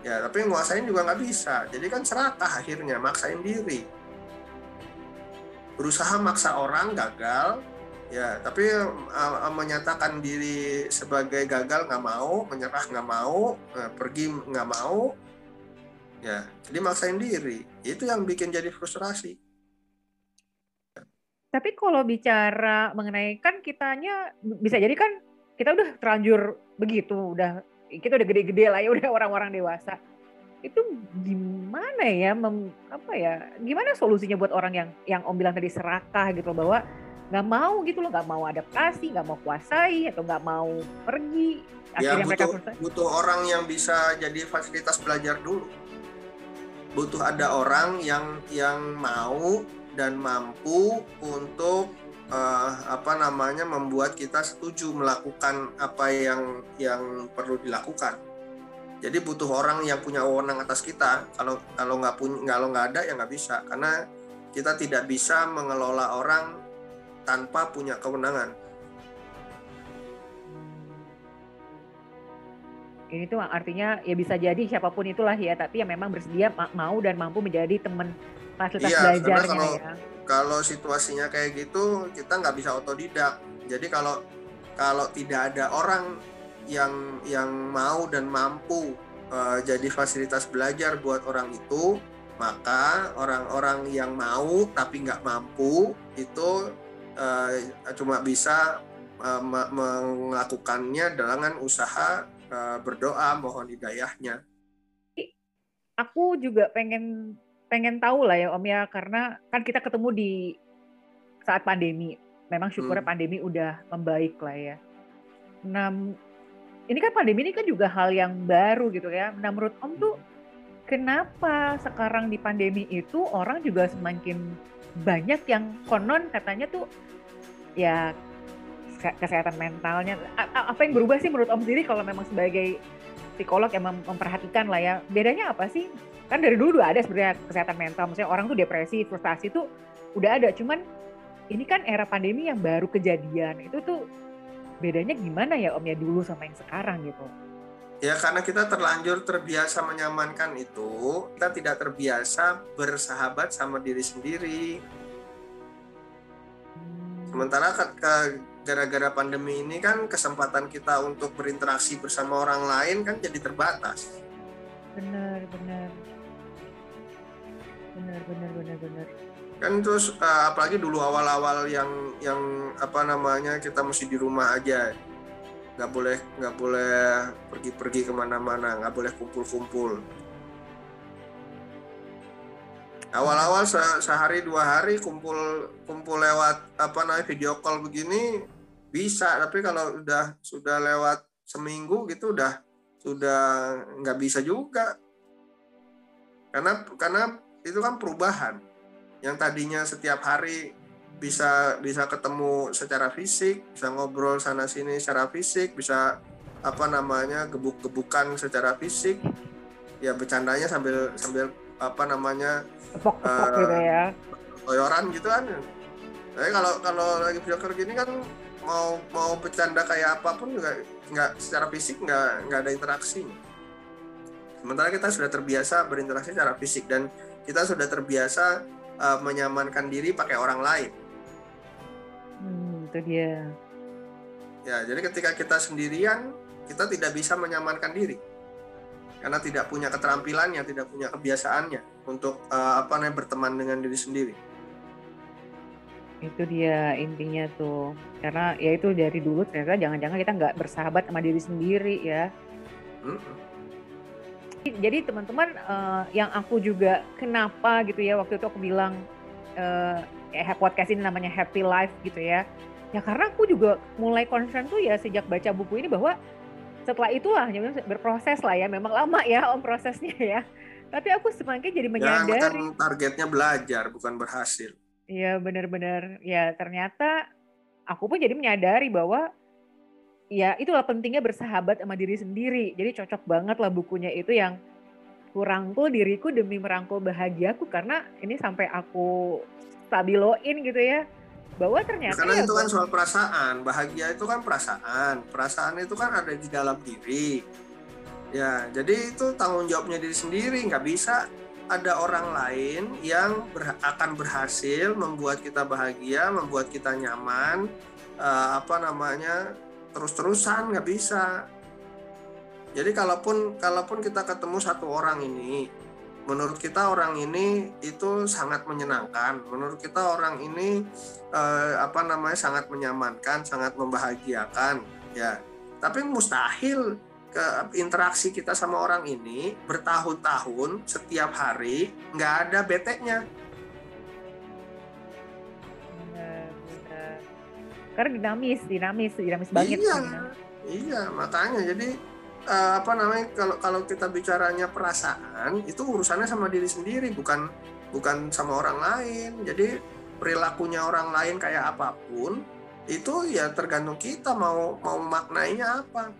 ya tapi nguasain juga nggak bisa. Jadi kan serakah akhirnya maksain diri. Berusaha maksa orang gagal ya tapi uh, menyatakan diri sebagai gagal nggak mau menyerah nggak mau uh, pergi nggak mau ya jadi maksain diri. Itu yang bikin jadi frustrasi tapi kalau bicara mengenai kan kitanya bisa jadi kan kita udah terlanjur begitu, udah kita udah gede-gede lah ya, udah orang-orang dewasa. Itu gimana ya, mem, apa ya, gimana solusinya buat orang yang yang Om bilang tadi serakah gitu loh, bahwa nggak mau gitu loh, nggak mau adaptasi, nggak mau kuasai atau nggak mau pergi. Ya, Akhirnya ya butuh, mereka butuh orang yang bisa jadi fasilitas belajar dulu. Butuh ada orang yang yang mau dan mampu untuk uh, apa namanya membuat kita setuju melakukan apa yang yang perlu dilakukan. Jadi butuh orang yang punya wewenang atas kita. Kalau kalau nggak punya kalau nggak ada ya nggak bisa karena kita tidak bisa mengelola orang tanpa punya kewenangan. Ini tuh artinya ya bisa jadi siapa pun itulah ya, tapi yang memang bersedia mau dan mampu menjadi teman fasilitas iya, belajarnya kalau, ya. Kalau situasinya kayak gitu kita nggak bisa otodidak. Jadi kalau kalau tidak ada orang yang yang mau dan mampu uh, jadi fasilitas belajar buat orang itu, maka orang-orang yang mau tapi nggak mampu itu uh, cuma bisa uh, melakukannya dengan usaha uh, berdoa mohon hidayahnya. Aku juga pengen pengen tahu lah ya Om ya karena kan kita ketemu di saat pandemi. Memang syukurnya hmm. pandemi udah membaik lah ya. Nah, ini kan pandemi ini kan juga hal yang baru gitu ya. Nah, menurut Om tuh kenapa sekarang di pandemi itu orang juga semakin banyak yang konon katanya tuh ya kesehatan mentalnya apa yang berubah sih menurut Om sendiri kalau memang sebagai psikolog yang memperhatikan lah ya bedanya apa sih kan dari dulu ada sebenarnya kesehatan mental maksudnya orang tuh depresi frustasi tuh udah ada cuman ini kan era pandemi yang baru kejadian itu tuh bedanya gimana ya om ya dulu sama yang sekarang gitu? Ya karena kita terlanjur terbiasa menyamankan itu kita tidak terbiasa bersahabat sama diri sendiri. Hmm. sementara gara-gara pandemi ini kan kesempatan kita untuk berinteraksi bersama orang lain kan jadi terbatas. Benar benar benar benar benar benar. Kan terus uh, apalagi dulu awal-awal yang yang apa namanya kita mesti di rumah aja. Nggak boleh nggak boleh pergi-pergi ke mana-mana nggak boleh kumpul-kumpul. Awal-awal se sehari dua hari kumpul kumpul lewat apa namanya video call begini bisa. Tapi kalau udah sudah lewat seminggu gitu udah sudah nggak bisa juga. Karena karena itu kan perubahan. Yang tadinya setiap hari bisa bisa ketemu secara fisik bisa ngobrol sana sini secara fisik bisa apa namanya gebuk-gebukan secara fisik. Ya bercandanya sambil sambil apa namanya tepok uh, gitu ya. toyoran gitu kan. Tapi kalau kalau lagi video gini kan mau mau bercanda kayak apa pun juga nggak secara fisik nggak nggak ada interaksi. Sementara kita sudah terbiasa berinteraksi secara fisik dan kita sudah terbiasa uh, menyamankan diri pakai orang lain. Hmm, itu dia. Ya, jadi ketika kita sendirian, kita tidak bisa menyamankan diri karena tidak punya keterampilannya, tidak punya kebiasaannya untuk uh, apa namanya berteman dengan diri sendiri. Itu dia intinya tuh, karena ya itu dari dulu ternyata jangan-jangan kita nggak bersahabat sama diri sendiri ya. Hmm jadi teman-teman uh, yang aku juga kenapa gitu ya waktu itu aku bilang uh, podcast ini namanya Happy Life gitu ya. Ya karena aku juga mulai concern tuh ya sejak baca buku ini bahwa setelah itulah ya berproses lah ya memang lama ya om prosesnya ya. Tapi aku semakin jadi ya, menyadari. Ya, targetnya belajar bukan berhasil. Iya benar-benar ya ternyata aku pun jadi menyadari bahwa ya itulah pentingnya bersahabat sama diri sendiri. Jadi cocok banget lah bukunya itu yang ku rangkul diriku demi merangkul bahagiaku karena ini sampai aku stabiloin gitu ya bahwa ternyata karena ya itu kan soal perasaan. Bahagia itu kan perasaan. Perasaan itu kan ada di dalam diri. Ya jadi itu tanggung jawabnya diri sendiri. Nggak bisa ada orang lain yang ber- akan berhasil membuat kita bahagia membuat kita nyaman eh, apa namanya terus-terusan nggak bisa jadi kalaupun kalaupun kita ketemu satu orang ini menurut kita orang ini itu sangat menyenangkan menurut kita orang ini eh, apa namanya sangat menyamankan, sangat membahagiakan, ya. Tapi mustahil ke interaksi kita sama orang ini bertahun-tahun setiap hari nggak ada beteknya. Karena dinamis, dinamis, dinamis banget. iya, dinamis. iya makanya jadi eh, apa namanya kalau kalau kita bicaranya perasaan itu urusannya sama diri sendiri bukan bukan sama orang lain. Jadi perilakunya orang lain kayak apa pun itu ya tergantung kita mau mau maknainya apa.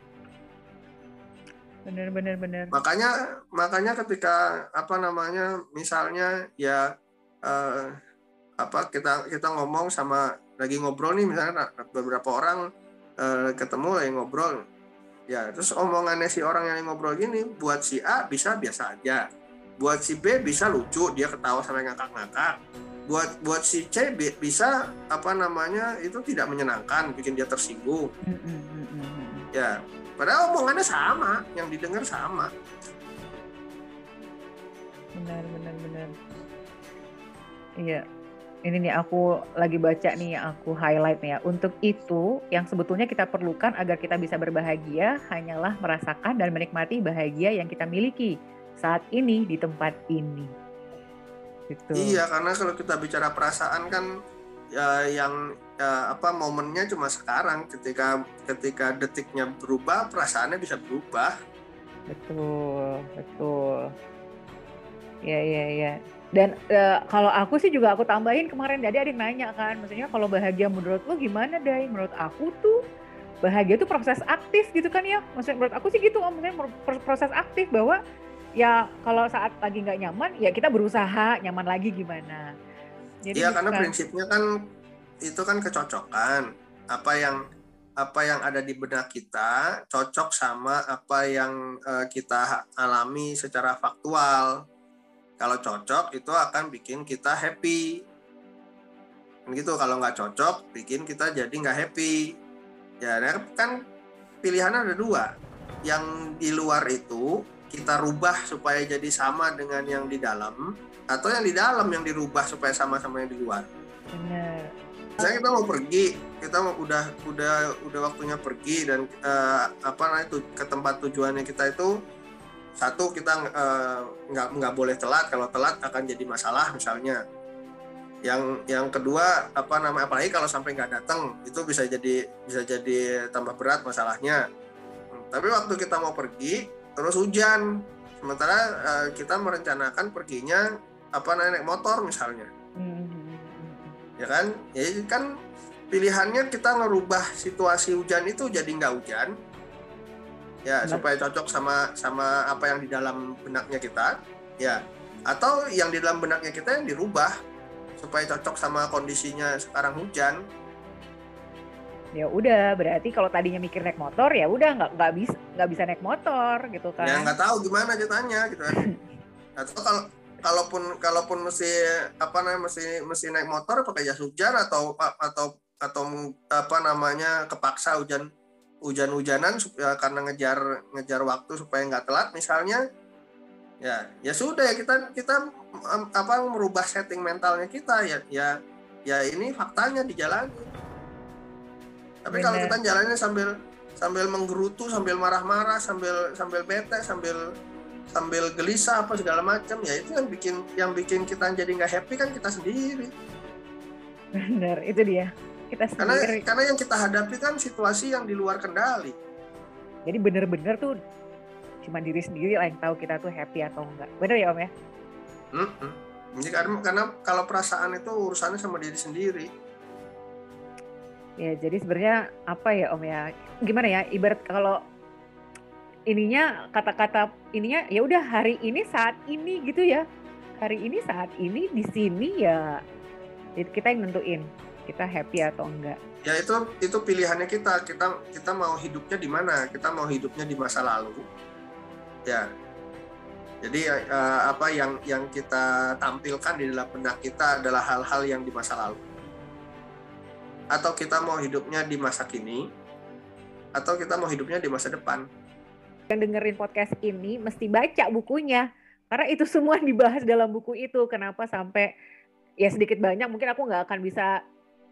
Benar, benar, benar. makanya makanya ketika apa namanya misalnya ya eh, apa kita kita ngomong sama lagi ngobrol nih misalnya beberapa orang eh, ketemu lagi ngobrol. Ya terus omongannya si orang yang ngobrol gini buat si A bisa biasa aja. Buat si B bisa lucu dia ketawa sampai ngakak-ngakak. Buat buat si C bi- bisa apa namanya itu tidak menyenangkan bikin dia tersinggung. Ya padahal omongannya sama yang didengar sama. Benar, benar, benar. Iya. Ini nih aku lagi baca nih aku highlight nih ya. Untuk itu yang sebetulnya kita perlukan agar kita bisa berbahagia hanyalah merasakan dan menikmati bahagia yang kita miliki saat ini di tempat ini. Gitu. Iya, karena kalau kita bicara perasaan kan ya, yang ya, apa momennya cuma sekarang. Ketika ketika detiknya berubah, perasaannya bisa berubah. Betul, betul. Iya, iya, iya. Dan eh, kalau aku sih juga aku tambahin kemarin tadi ada yang nanya kan, maksudnya kalau bahagia menurut lu gimana, Day? Menurut aku tuh bahagia tuh proses aktif gitu kan ya. Maksudnya menurut aku sih gitu, Om. maksudnya proses aktif bahwa ya kalau saat lagi nggak nyaman ya kita berusaha nyaman lagi gimana. Jadi Iya, karena bukan- prinsipnya kan itu kan kecocokan. Apa yang apa yang ada di benak kita cocok sama apa yang eh, kita alami secara faktual. Kalau cocok itu akan bikin kita happy. Kan gitu kalau nggak cocok bikin kita jadi nggak happy. Ya kan pilihannya ada dua. Yang di luar itu kita rubah supaya jadi sama dengan yang di dalam atau yang di dalam yang dirubah supaya sama sama yang di luar. bener. Misalnya kita mau pergi, kita mau udah udah udah waktunya pergi dan eh, apa namanya itu ke tempat tujuannya kita itu satu kita eh, nggak nggak boleh telat. Kalau telat akan jadi masalah misalnya. Yang yang kedua apa namanya apalagi kalau sampai nggak datang itu bisa jadi bisa jadi tambah berat masalahnya. Tapi waktu kita mau pergi terus hujan, sementara eh, kita merencanakan perginya apa naik motor misalnya. Ya kan? Ya kan pilihannya kita ngerubah situasi hujan itu jadi nggak hujan ya Benar. supaya cocok sama sama apa yang di dalam benaknya kita ya atau yang di dalam benaknya kita yang dirubah supaya cocok sama kondisinya sekarang hujan Ya udah, berarti kalau tadinya mikir naik motor ya udah nggak nggak bisa nggak bisa naik motor gitu kan. ya nggak tahu gimana ceritanya gitu kan atau kalau kalaupun kalaupun mesti apa namanya mesti mesti naik motor pakai jas hujan atau atau atau apa namanya kepaksa hujan hujan-hujanan supaya karena ngejar ngejar waktu supaya nggak telat misalnya ya ya sudah ya kita kita apa merubah setting mentalnya kita ya ya ya ini faktanya dijalani tapi kalau Bener. kita jalannya sambil sambil menggerutu sambil marah-marah sambil sambil bete sambil sambil gelisah apa segala macam ya itu yang bikin yang bikin kita jadi nggak happy kan kita sendiri Bener, itu dia. Kita karena sendiri. karena yang kita hadapi kan situasi yang di luar kendali Jadi bener-bener tuh cuma diri sendiri lah yang tahu kita tuh happy atau enggak. Bener ya Om ya? Mm-mm. Jadi karena, karena kalau perasaan itu urusannya sama diri sendiri. Ya jadi sebenarnya apa ya Om ya? Gimana ya? Ibarat kalau ininya kata-kata ininya ya udah hari ini saat ini gitu ya hari ini saat ini di sini ya kita yang nentuin kita happy atau enggak ya itu itu pilihannya kita kita kita mau hidupnya di mana kita mau hidupnya di masa lalu ya jadi uh, apa yang yang kita tampilkan di dalam benak kita adalah hal-hal yang di masa lalu. Atau kita mau hidupnya di masa kini, atau kita mau hidupnya di masa depan. Yang dengerin podcast ini mesti baca bukunya, karena itu semua dibahas dalam buku itu. Kenapa sampai ya sedikit banyak mungkin aku nggak akan bisa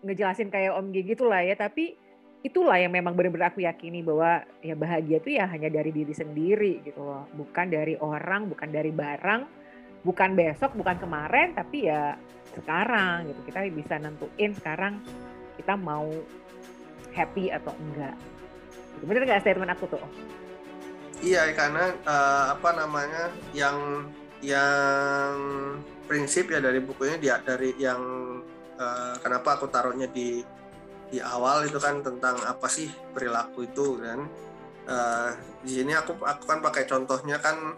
ngejelasin kayak Om Gigi gitu lah ya, tapi itulah yang memang benar-benar aku yakini bahwa ya bahagia itu ya hanya dari diri sendiri gitu loh. Bukan dari orang bukan dari barang bukan besok bukan kemarin tapi ya sekarang gitu. Kita bisa nentuin sekarang kita mau happy atau enggak. Bener nggak statement aku tuh iya karena uh, apa namanya yang yang prinsip ya dari bukunya dia dari yang uh, kenapa aku taruhnya di di awal itu kan tentang apa sih perilaku itu kan? Uh, di sini aku aku kan pakai contohnya kan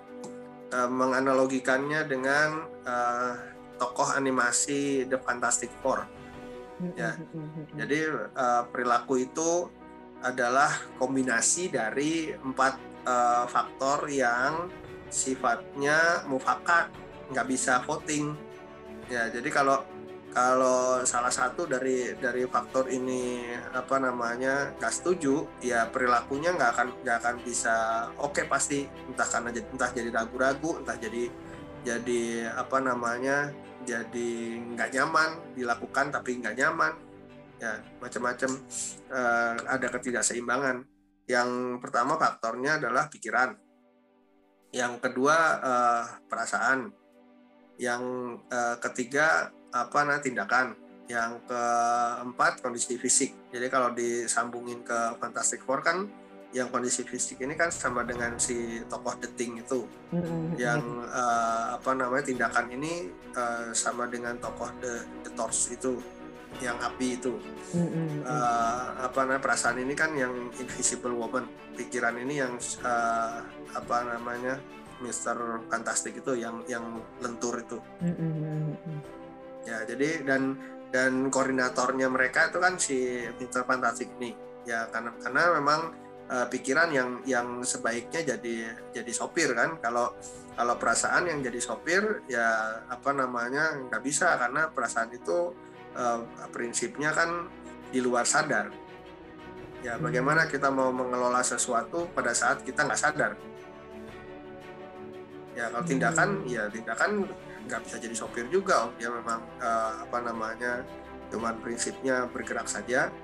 uh, menganalogikannya dengan uh, tokoh animasi The Fantastic Four. Ya. Jadi uh, perilaku itu adalah kombinasi dari empat uh, faktor yang sifatnya mufakat nggak bisa voting. Ya jadi kalau kalau salah satu dari dari faktor ini apa namanya nggak setuju ya perilakunya nggak akan nggak akan bisa oke okay, pasti. Entah karena entah jadi ragu-ragu entah jadi jadi apa namanya jadi nggak nyaman dilakukan tapi nggak nyaman. Ya macam-macam uh, ada ketidakseimbangan. Yang pertama faktornya adalah pikiran. Yang kedua uh, perasaan. Yang uh, ketiga apa nah tindakan. Yang keempat kondisi fisik. Jadi kalau disambungin ke Fantastic Four kan yang kondisi fisik ini kan sama dengan si tokoh deting itu. Mm-hmm. yang uh, apa namanya tindakan ini uh, sama dengan tokoh the, the Torch itu yang api itu. Mm-hmm. uh, apa namanya perasaan ini kan yang invisible woman. Pikiran ini yang uh, apa namanya Mister Fantastic itu yang yang lentur itu. Mm-hmm ya jadi dan dan koordinatornya mereka itu kan si Peter Fantastic nih. Ya karena karena memang uh, pikiran yang yang sebaiknya jadi jadi sopir kan. Kalau kalau perasaan yang jadi sopir ya apa namanya nggak bisa. Karena perasaan itu uh, prinsipnya kan di luar sadar. Ya hmm. bagaimana kita mau mengelola sesuatu pada saat kita nggak sadar? Ya kalau tindakan hmm. ya tindakan nggak bisa jadi sopir juga om. Dia memang uh, apa namanya cuman prinsipnya bergerak saja.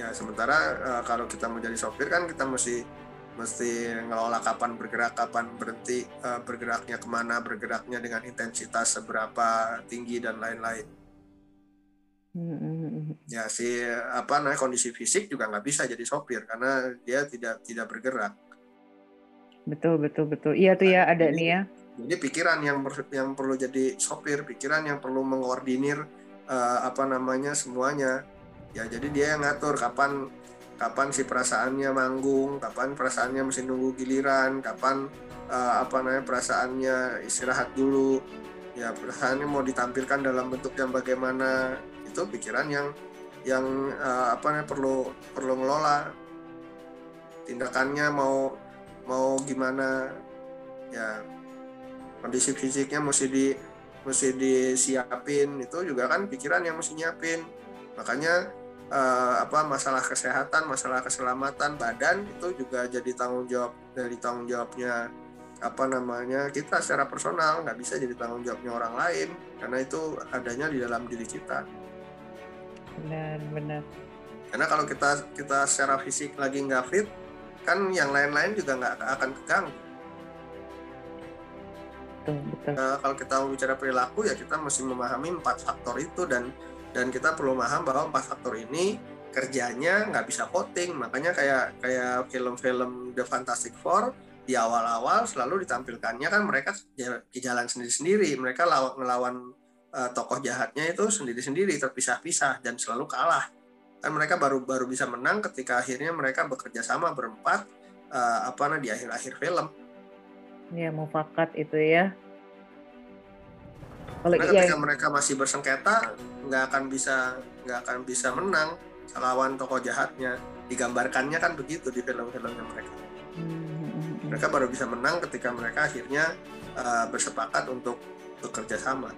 Ya sementara uh, kalau kita mau jadi sopir kan kita mesti mesti ngelola kapan bergerak kapan berhenti uh, bergeraknya ke mana bergeraknya dengan intensitas seberapa tinggi dan lain-lain. Ya si apa namanya kondisi fisik juga nggak bisa jadi sopir karena dia tidak tidak bergerak. Betul betul betul. Iya tuh ya ada nih ya jadi pikiran yang yang perlu jadi sopir pikiran yang perlu mengordinir uh, apa namanya semuanya. Ya jadi dia yang ngatur kapan kapan si perasaannya manggung kapan perasaannya mesti nunggu giliran kapan uh, apa namanya perasaannya istirahat dulu. Ya perasaannya mau ditampilkan dalam bentuk yang bagaimana. Itu pikiran yang yang uh, apa namanya perlu perlu ngelola. Tindakannya mau mau gimana ya kondisi fisiknya mesti di mesti disiapin. Itu juga kan pikiran yang mesti nyiapin. Makanya eh, apa masalah kesehatan masalah keselamatan badan itu juga jadi tanggung jawab dari tanggung jawabnya apa namanya kita secara personal. Nggak bisa jadi tanggung jawabnya orang lain karena itu adanya di dalam diri kita. Benar benar. Karena kalau kita kita secara fisik lagi nggak fit kan yang lain-lain juga nggak akan keganggu betul betul. Uh, kalau kita bicara perilaku ya kita mesti memahami empat faktor itu dan dan kita perlu paham bahwa empat faktor ini kerjanya nggak bisa voting. Makanya kayak kayak film-film The Fantastic Four di awal-awal selalu ditampilkannya kan mereka jalan sendiri-sendiri. Mereka lawan ngelawan uh, tokoh jahatnya itu sendiri-sendiri terpisah-pisah dan selalu kalah. Kan mereka baru baru bisa menang ketika akhirnya mereka bekerja sama berempat uh, apa nah di akhir-akhir film. Ya mufakat itu ya. Kalau Karena iya, ketika mereka masih bersengketa, nggak akan bisa nggak akan bisa menang lawan tokoh jahatnya. Digambarkannya kan begitu di film-filmnya mereka. Hmm. Mereka baru bisa menang ketika mereka akhirnya uh, bersepakat untuk bekerja sama.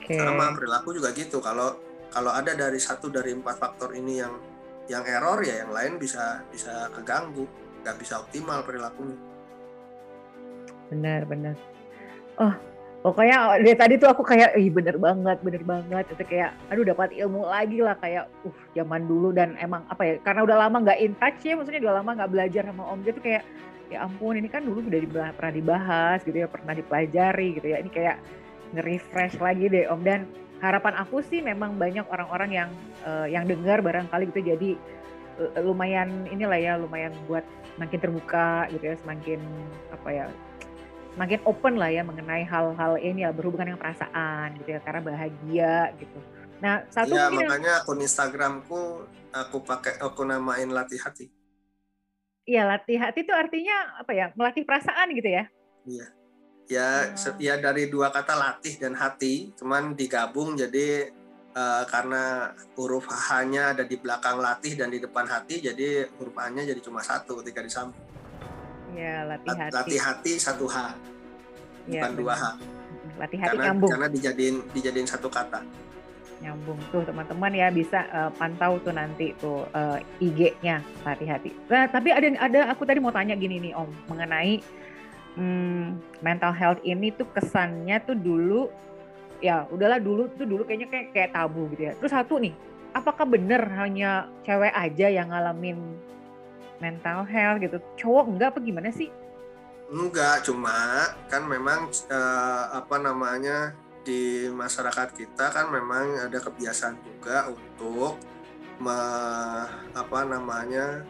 Okay. Sama perilaku juga gitu. Kalau kalau ada dari satu dari empat faktor ini yang yang error ya yang lain bisa bisa keganggu, nggak bisa optimal perilakunya. Benar benar. Oh pokoknya dari tadi tuh aku kayak ih bener banget bener banget. Itu kayak aduh dapat ilmu lagi lah. Kayak uh zaman dulu dan emang apa ya karena udah lama nggak in touch ya maksudnya udah lama nggak belajar sama om gitu kayak ya ampun ini kan dulu udah pernah dibahas gitu ya pernah dipelajari gitu ya. Ini kayak nge-refresh lagi deh om. Dan harapan aku sih memang banyak orang-orang yang uh, yang dengar barangkali gitu jadi uh, lumayan inilah ya lumayan buat makin terbuka gitu ya semakin apa ya semakin open lah ya mengenai hal-hal ini ya berhubungan dengan perasaan gitu ya karena bahagia gitu. Nah satu ya, makanya akun Instagramku aku pakai aku namain latih hati. Iya latih hati itu artinya apa ya melatih perasaan gitu ya? Iya. Ya, oh. ya dari dua kata latih dan hati, cuman digabung jadi uh, karena huruf H-nya ada di belakang latih dan di depan hati, jadi huruf A-nya jadi cuma satu ketika disambung. Ya, latih hati. Latih hati satu H. Ya, bukan dua H. Latih hati karena, nyambung. Karena dijadiin dijadiin satu kata. Nyambung tuh teman-teman ya bisa uh, pantau tuh nanti tuh uh, eh, IG-nya latih hati. Nah, tapi ada ada aku tadi mau tanya gini nih Om mengenai hmm, mental health ini tuh kesannya tuh dulu ya udahlah dulu tuh dulu kayaknya kayak kayak tabu gitu ya. Terus satu nih, apakah benar hanya cewek aja yang ngalamin mental health gitu. Cowok enggak apa gimana sih? Enggak cuma kan memang uh, apa namanya di masyarakat kita kan memang ada kebiasaan juga untuk me, apa namanya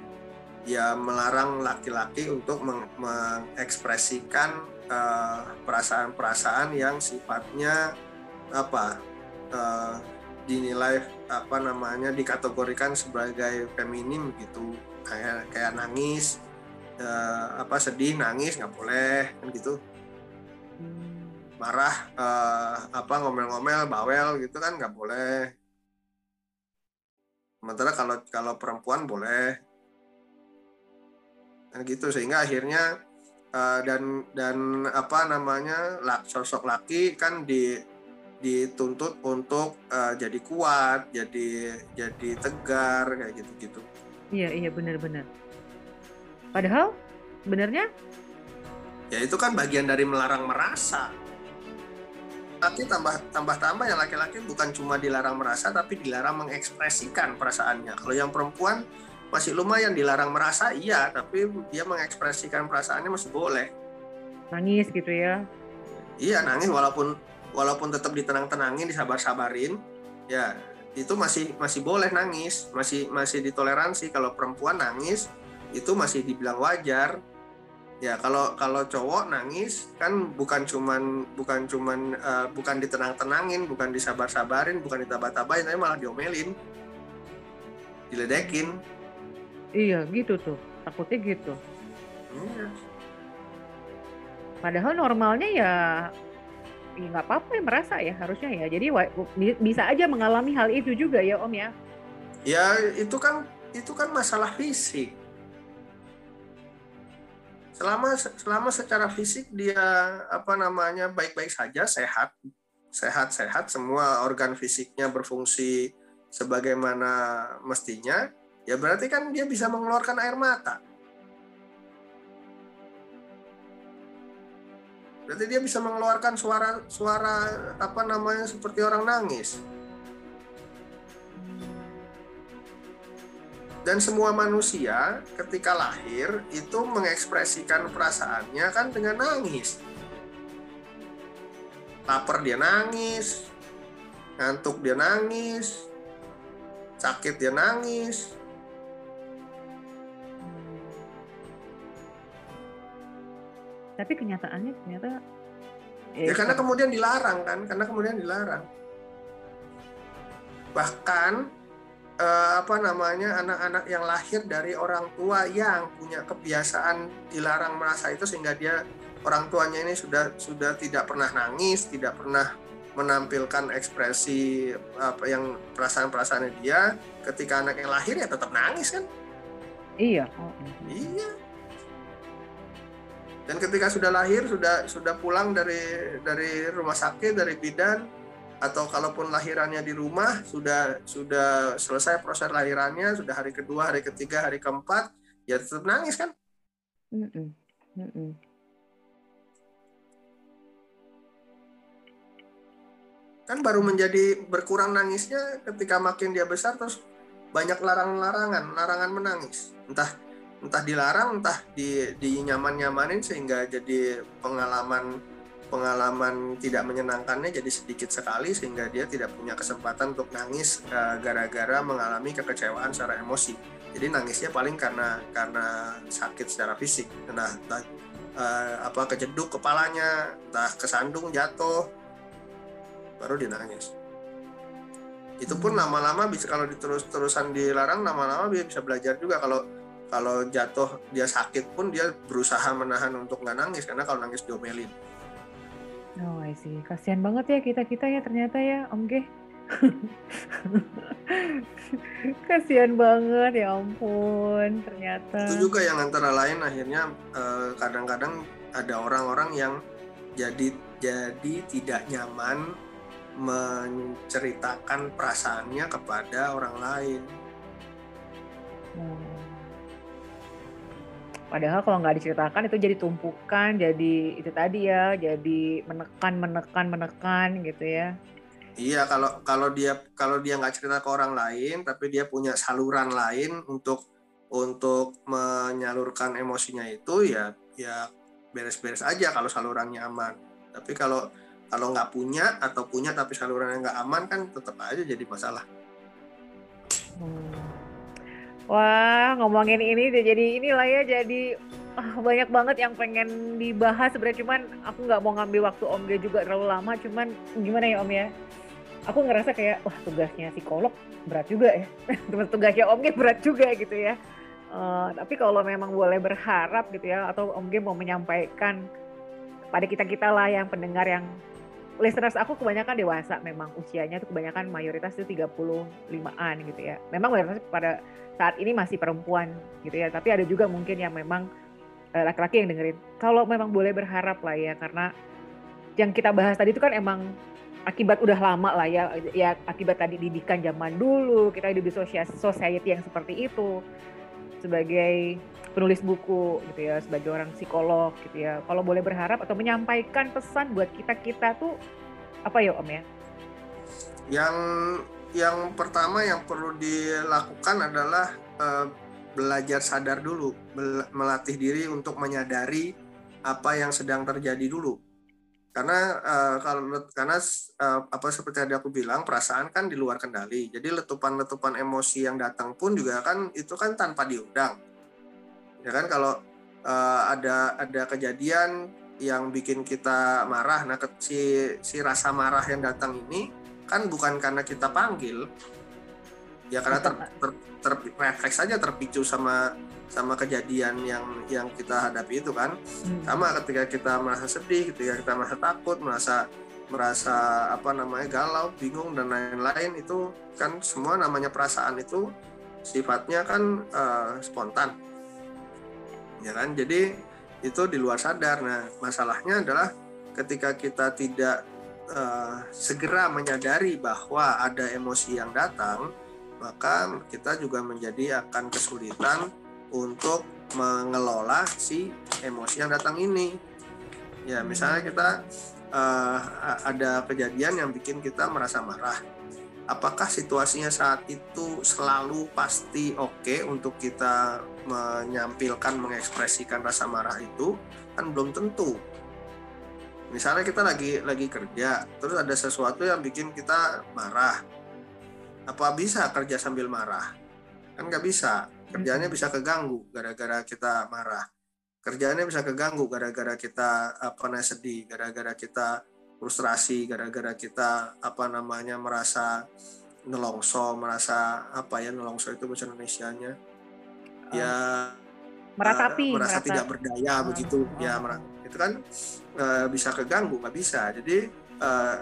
ya melarang laki-laki untuk meng, mengekspresikan uh, perasaan-perasaan yang sifatnya apa uh, dinilai apa namanya dikategorikan sebagai feminim gitu kayak kayak nangis uh, apa sedih nangis nggak boleh kan gitu. Marah uh, apa ngomel-ngomel bawel gitu kan nggak boleh. Sementara kalau kalau perempuan boleh. Kan gitu sehingga akhirnya uh, dan dan apa namanya sosok laki kan di dituntut untuk uh, jadi kuat jadi jadi tegar kayak gitu gitu Iya, iya benar-benar. Padahal sebenarnya ya itu kan bagian dari melarang merasa. Tapi tambah tambah tambah yang laki-laki bukan cuma dilarang merasa tapi dilarang mengekspresikan perasaannya. Kalau yang perempuan masih lumayan dilarang merasa iya, tapi dia mengekspresikan perasaannya masih boleh. Nangis gitu ya. Iya, nangis walaupun walaupun tetap ditenang-tenangin, disabar-sabarin. Ya, itu masih masih boleh nangis, masih masih ditoleransi. Kalau perempuan nangis itu masih dibilang wajar. Ya kalau kalau cowok nangis kan bukan cuman bukan cuman uh, bukan ditenang-tenangin, bukan disabar-sabarin, bukan ditabah-tabahin, tapi malah diomelin, diledekin. Iya gitu tuh, takutnya gitu. Iya. Padahal normalnya ya ya nggak apa-apa ya merasa ya harusnya ya. Jadi bisa aja mengalami hal itu juga ya Om ya. Ya itu kan itu kan masalah fisik. Selama selama secara fisik dia apa namanya baik-baik saja sehat sehat-sehat semua organ fisiknya berfungsi sebagaimana mestinya ya berarti kan dia bisa mengeluarkan air mata Berarti dia bisa mengeluarkan suara suara apa namanya seperti orang nangis. Dan semua manusia ketika lahir itu mengekspresikan perasaannya kan dengan nangis. Lapar dia nangis, ngantuk dia nangis, sakit dia nangis, tapi kenyataannya ternyata eh, ya karena kemudian dilarang kan? Karena kemudian dilarang. Bahkan uh, apa namanya anak-anak yang lahir dari orang tua yang punya kebiasaan dilarang merasa itu sehingga dia orang tuanya ini sudah sudah tidak pernah nangis, tidak pernah menampilkan ekspresi apa yang perasaan-perasaannya dia ketika anak yang lahir ya tetap nangis kan? Iya oh. iya dan ketika sudah lahir sudah sudah pulang dari dari rumah sakit dari bidan atau kalaupun lahirannya di rumah sudah sudah selesai proses lahirannya sudah hari kedua hari ketiga hari keempat ya tetap nangis kan mm -mm. Mm -mm. kan baru menjadi berkurang nangisnya ketika makin dia besar terus banyak larangan-larangan, larangan menangis. Entah entah dilarang, entah di di nyaman-nyamanin sehingga jadi pengalaman pengalaman tidak menyenangkannya jadi sedikit sekali sehingga dia tidak punya kesempatan untuk nangis eh, gara-gara mengalami kekecewaan secara emosi. Jadi nangisnya paling karena karena sakit secara fisik. Nah, entah uh, apa kejeduk kepalanya, entah kesandung jatuh, baru dia nangis itu pun hmm. lama-lama bisa kalau diterus-terusan dilarang lama-lama dia bisa belajar juga kalau kalau jatuh dia sakit pun dia berusaha menahan untuk nggak nangis karena kalau nangis diomelin oh I see kasihan banget ya kita kita ya ternyata ya Om Ge kasihan banget ya ampun ternyata itu juga yang antara lain akhirnya eh, kadang-kadang uh, ada orang-orang yang jadi jadi tidak nyaman menceritakan perasaannya kepada orang lain. Hmm. Padahal kalau nggak diceritakan itu jadi tumpukan, jadi itu tadi ya, jadi menekan, menekan, menekan gitu ya. Iya, kalau kalau dia kalau dia nggak cerita ke orang lain, tapi dia punya saluran lain untuk untuk menyalurkan emosinya itu ya ya beres-beres aja kalau salurannya aman. Tapi kalau kalau nggak punya atau punya tapi saluran yang nggak aman kan tetap aja jadi masalah. Wah ngomongin ini jadi inilah ya jadi ah, banyak banget yang pengen dibahas sebenarnya. Cuman aku nggak mau ngambil waktu Om Ge juga terlalu lama. Cuman gimana ya Om ya? Aku ngerasa kayak wah tugasnya psikolog berat juga ya. Tugasnya Om Ge berat juga gitu ya. Uh, tapi kalau memang boleh berharap gitu ya atau Om Ge mau menyampaikan pada kita kita lah yang pendengar yang listeners aku kebanyakan dewasa memang usianya itu kebanyakan mayoritas itu 35-an gitu ya. Memang mayoritas pada saat ini masih perempuan gitu ya, tapi ada juga mungkin yang memang eh, laki-laki yang dengerin. Kalau memang boleh berharap lah ya karena yang kita bahas tadi itu kan emang akibat udah lama lah ya ya akibat tadi didikan zaman dulu kita hidup di society yang seperti itu sebagai penulis buku gitu ya sebagai orang psikolog gitu ya. Kalau boleh berharap atau menyampaikan pesan buat kita kita tuh apa ya om ya? Yang yang pertama yang perlu dilakukan adalah uh, belajar sadar dulu melatih diri untuk menyadari apa yang sedang terjadi dulu. Karena uh, kalau karena uh, apa seperti tadi aku bilang perasaan kan di luar kendali. Jadi letupan-letupan emosi yang datang pun juga kan itu kan tanpa diundang ya kan kalau uh, ada ada kejadian yang bikin kita marah nah si si rasa marah yang datang ini kan bukan karena kita panggil. Ya karena ter, ter, ter, refleks saja terpicu sama sama kejadian yang yang kita hadapi itu kan. Hmm. sama ketika kita merasa sedih ketika kita merasa takut merasa merasa apa namanya galau bingung dan lain-lain itu kan semua namanya perasaan itu sifatnya kan uh, spontan ya kan? Jadi itu di luar sadar. Nah masalahnya adalah ketika kita tidak uh, segera menyadari bahwa ada emosi yang datang maka kita juga menjadi akan kesulitan untuk mengelola si emosi yang datang ini. Ya misalnya kita uh, ada kejadian yang bikin kita merasa marah apakah situasinya saat itu selalu pasti oke okay untuk kita menyampilkan mengekspresikan rasa marah itu? Kan belum tentu. Misalnya kita lagi lagi kerja terus ada sesuatu yang bikin kita marah. Apa bisa kerja sambil marah? Kan nggak bisa. Kerjanya bisa keganggu gara-gara kita marah. Kerjanya bisa keganggu gara-gara kita apa namanya sedih gara-gara kita frustrasi gara-gara kita apa namanya merasa nelongso merasa apa ya nelongso itu bahasa Indonesia-nya. Ya meratapi uh, merasa merata- tidak berdaya Ah, begitu. Ah. ya mer- itu kan uh, bisa keganggu nggak bisa. Jadi uh,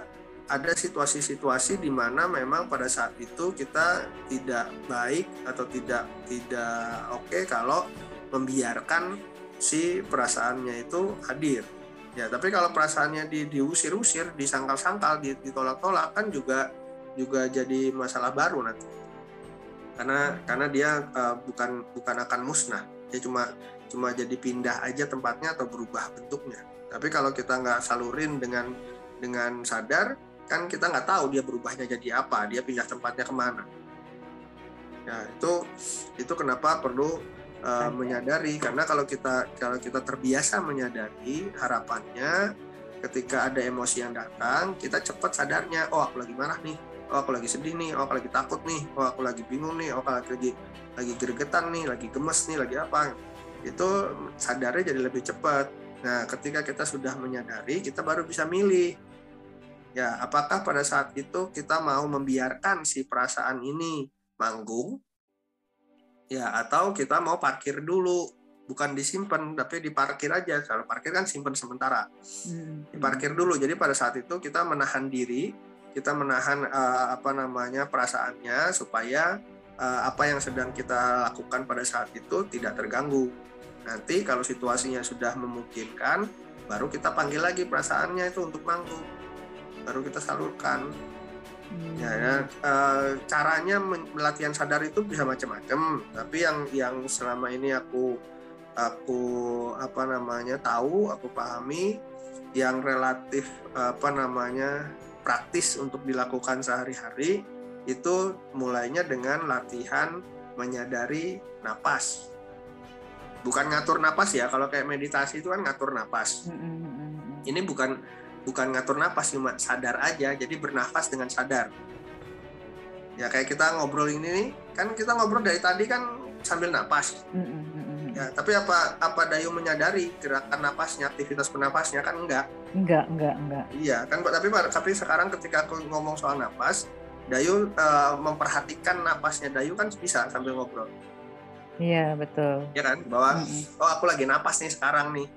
ada situasi-situasi di mana memang pada saat itu kita tidak baik atau tidak tidak oke kalau membiarkan si perasaannya itu hadir ya tapi kalau perasaannya di, diusir-usir disangkal-sangkal di- ditolak-tolak kan juga juga jadi masalah baru nanti. Karena karena dia uh, bukan bukan akan musnah. Dia cuma cuma jadi pindah aja tempatnya atau berubah bentuknya. Tapi kalau kita nggak salurin dengan dengan sadar kan kita nggak tahu dia berubahnya jadi apa dia pindah tempatnya ke mana. Ya itu itu kenapa perlu uh, menyadari karena kalau kita kalau kita terbiasa menyadari harapannya ketika ada emosi yang datang kita cepat sadarnya oh aku lagi marah nih oh aku lagi sedih nih oh aku lagi takut nih oh aku lagi bingung nih oh aku lagi lagi gregetan nih lagi gemes nih lagi apa. Itu sadarnya jadi lebih cepat. Nah ketika kita sudah menyadari kita baru bisa milih. Ya apakah pada saat itu kita mau membiarkan si perasaan ini manggung ya atau kita mau parkir dulu. Bukan disimpan tapi diparkir aja. Kalau parkir kan simpan sementara. Hmm. diparkir dulu. Jadi pada saat itu kita menahan diri. Kita menahan uh, apa namanya perasaannya supaya uh, apa yang sedang kita lakukan pada saat itu tidak terganggu. Nanti kalau situasinya sudah memungkinkan baru kita panggil lagi perasaannya itu untuk manggung. Baru kita salurkan Hmm. ya, ya uh, caranya men- latihan sadar itu bisa macam-macam tapi yang yang selama ini aku aku apa namanya tahu aku pahami yang relatif apa namanya praktis untuk dilakukan sehari-hari itu mulainya dengan latihan menyadari napas bukan ngatur napas ya kalau kayak meditasi itu kan ngatur napas hmm, hmm, hmm. ini bukan bukan ngatur napas cuma sadar aja. Jadi bernafas dengan sadar. Ya kayak kita ngobrol ini nih kan kita ngobrol dari tadi kan sambil napas. Hmm. ya tapi apa apa Dayu menyadari gerakan napasnya aktivitas bernapasnya kan enggak. Enggak enggak enggak. Iya kan tapi tapi sekarang ketika aku ngomong soal napas Dayu eh, memperhatikan napasnya Dayu kan bisa sambil ngobrol. Iya betul. Ya kan? Bahwa Hmm, hmm. oh aku lagi napas nih sekarang nih.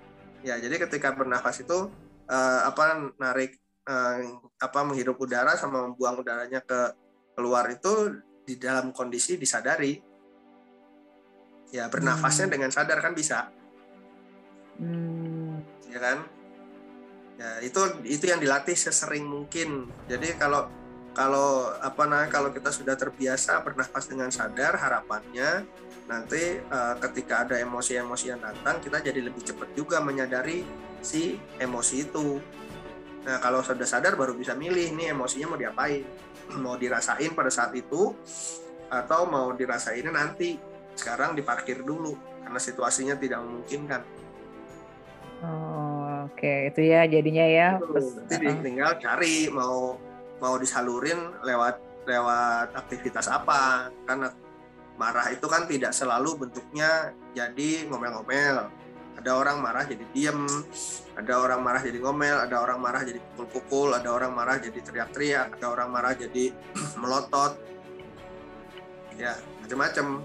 Ya jadi ketika bernafas itu eh, apa narik eh, apa menghirup udara sama membuang udaranya ke keluar itu di dalam kondisi disadari ya bernafasnya Hmm. dengan sadar kan bisa Hmm. ya kan ya itu itu yang dilatih sesering mungkin jadi kalau kalau apa nah kalau kita sudah terbiasa bernafas dengan sadar harapannya nanti eh, ketika ada emosi-emosi yang datang kita jadi lebih cepat juga menyadari si emosi itu. Nah kalau sudah sadar baru bisa milih nih emosinya mau diapain. Mau dirasain pada saat itu atau mau dirasainnya nanti. Sekarang diparkir dulu karena situasinya tidak memungkinkan. Oh, Oke, itu ya jadinya ya. pes- Nanti di- tinggal cari mau mau disalurin lewat lewat aktivitas apa. Karena marah itu kan tidak selalu bentuknya jadi ngomel-ngomel. Ada orang marah jadi diem, ada orang marah jadi ngomel, ada orang marah jadi pukul-pukul, ada orang marah jadi teriak-teriak, ada orang marah jadi melotot. Ya, macam-macam.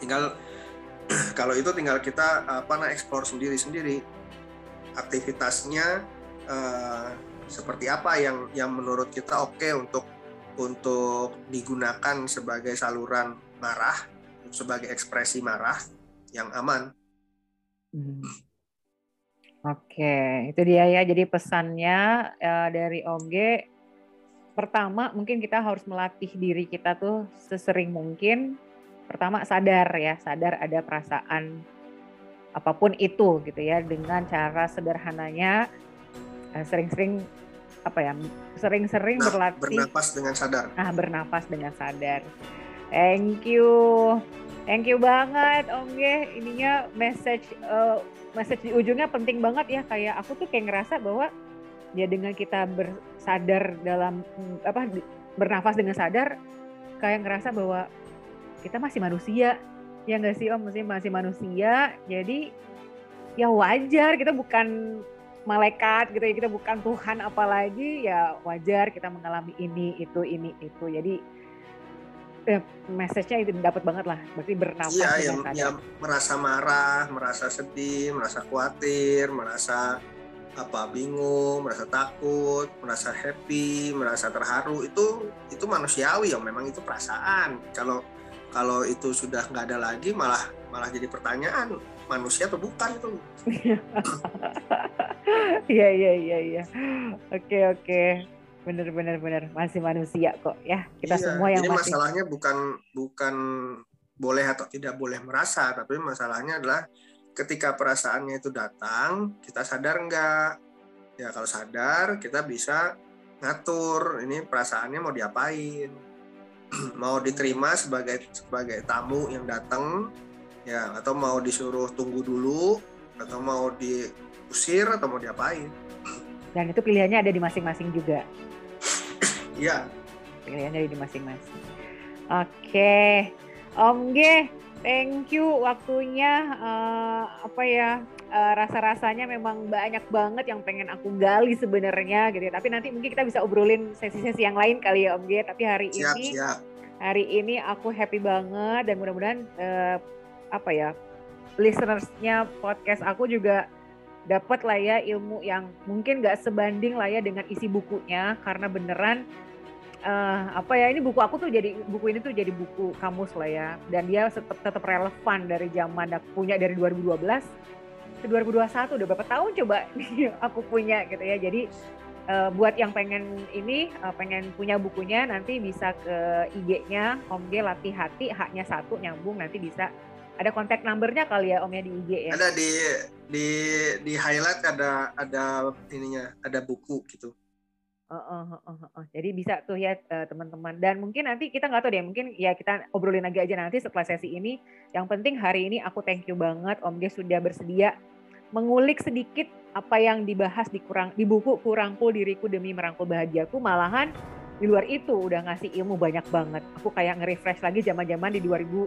Tinggal kalau itu tinggal kita apa nah eksplor sendiri-sendiri aktivitasnya eh, seperti apa yang yang menurut kita oke untuk untuk digunakan sebagai saluran marah sebagai ekspresi marah yang aman Hmm. Oke, itu dia ya. Jadi pesannya eh, dari Om G, pertama mungkin kita harus melatih diri kita tuh sesering mungkin. Pertama sadar ya, sadar ada perasaan apa pun itu gitu ya dengan cara sederhananya eh, sering-sering apa ya, sering-sering Nah, berlatih bernapas dengan sadar Nah, bernafas dengan sadar. Thank you. Thank you banget Om G. Ininya message eh, message di ujungnya penting banget ya kayak aku tuh kayak ngerasa bahwa ya dengan kita bersadar dalam mm, apa bernafas dengan sadar kayak ngerasa bahwa kita masih manusia. Ya nggak sih Om, masih masih manusia. Jadi ya wajar kita bukan malaikat gitu ya kita bukan Tuhan apalagi ya wajar kita mengalami ini itu ini itu jadi eh, message-nya itu dapat banget lah. Berarti bernafas iya yang, yang merasa marah merasa sedih merasa khawatir merasa apa bingung merasa takut merasa happy merasa terharu itu itu manusiawi yang memang itu perasaan. Kalau kalau itu sudah nggak ada lagi malah malah jadi pertanyaan manusia atau bukan itu? Iya iya iya iya. Oke oke. Bener bener bener masih manusia kok ya. Kita iya, semua yang jadi masih... masalahnya bukan bukan boleh atau tidak boleh merasa, tapi masalahnya adalah ketika perasaannya itu datang, kita sadar enggak? Ya kalau sadar kita bisa ngatur ini perasaannya mau diapain. mau diterima sebagai sebagai tamu yang datang ya atau mau disuruh tunggu dulu atau mau diusir atau mau diapain dan itu pilihannya ada di masing-masing juga iya pilihannya ada di masing-masing oke Om G thank you waktunya uh, apa ya uh, rasa-rasanya memang banyak banget yang pengen aku gali sebenarnya gitu ya. Tapi nanti mungkin kita bisa obrolin sesi-sesi yang lain kali ya Om G. Tapi hari siap, ini siap. hari ini aku happy banget dan mudah-mudahan uh, apa ya listenersnya podcast aku juga dapat lah ya ilmu yang mungkin gak sebanding lah ya dengan isi bukunya karena beneran uh, apa ya ini buku aku tuh jadi buku ini tuh jadi buku kamus lah ya. Dan dia tetap tetap relevan dari zaman aku punya dari 2012 ke 2021 udah berapa tahun coba aku punya gitu ya. Jadi uh, buat yang pengen ini uh, pengen punya bukunya nanti bisa ke IG-nya Om G Latih Hati haknya satu nyambung nanti bisa ada kontak numbernya kali ya Om ya di IG ya? Ada di di di highlight ada ada ininya, ada buku gitu. Uh, uh, uh, uh, uh. Jadi bisa tuh ya uh, teman-teman. Dan mungkin nanti kita nggak tahu deh, mungkin ya kita obrolin lagi aja nanti setelah sesi ini. Yang penting hari ini aku thank you banget Om Ges sudah bersedia mengulik sedikit apa yang dibahas di kurang di buku Kurangkul Diriku Demi Merangkul Bahagiaku. Malahan di luar itu udah ngasih ilmu banyak banget. Aku kayak nge-refresh lagi zaman-zaman di 2000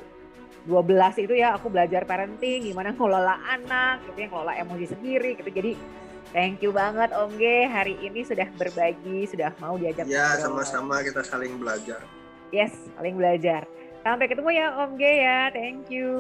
12 itu ya aku belajar parenting, gimana ngelola anak, gitu ya, ngelola emosi sendiri gitu. Jadi thank you banget Om G hari ini sudah berbagi, sudah mau diajak Ya, sama-sama kita saling belajar. Yes, saling belajar. Sampai ketemu ya Om G ya. Thank you.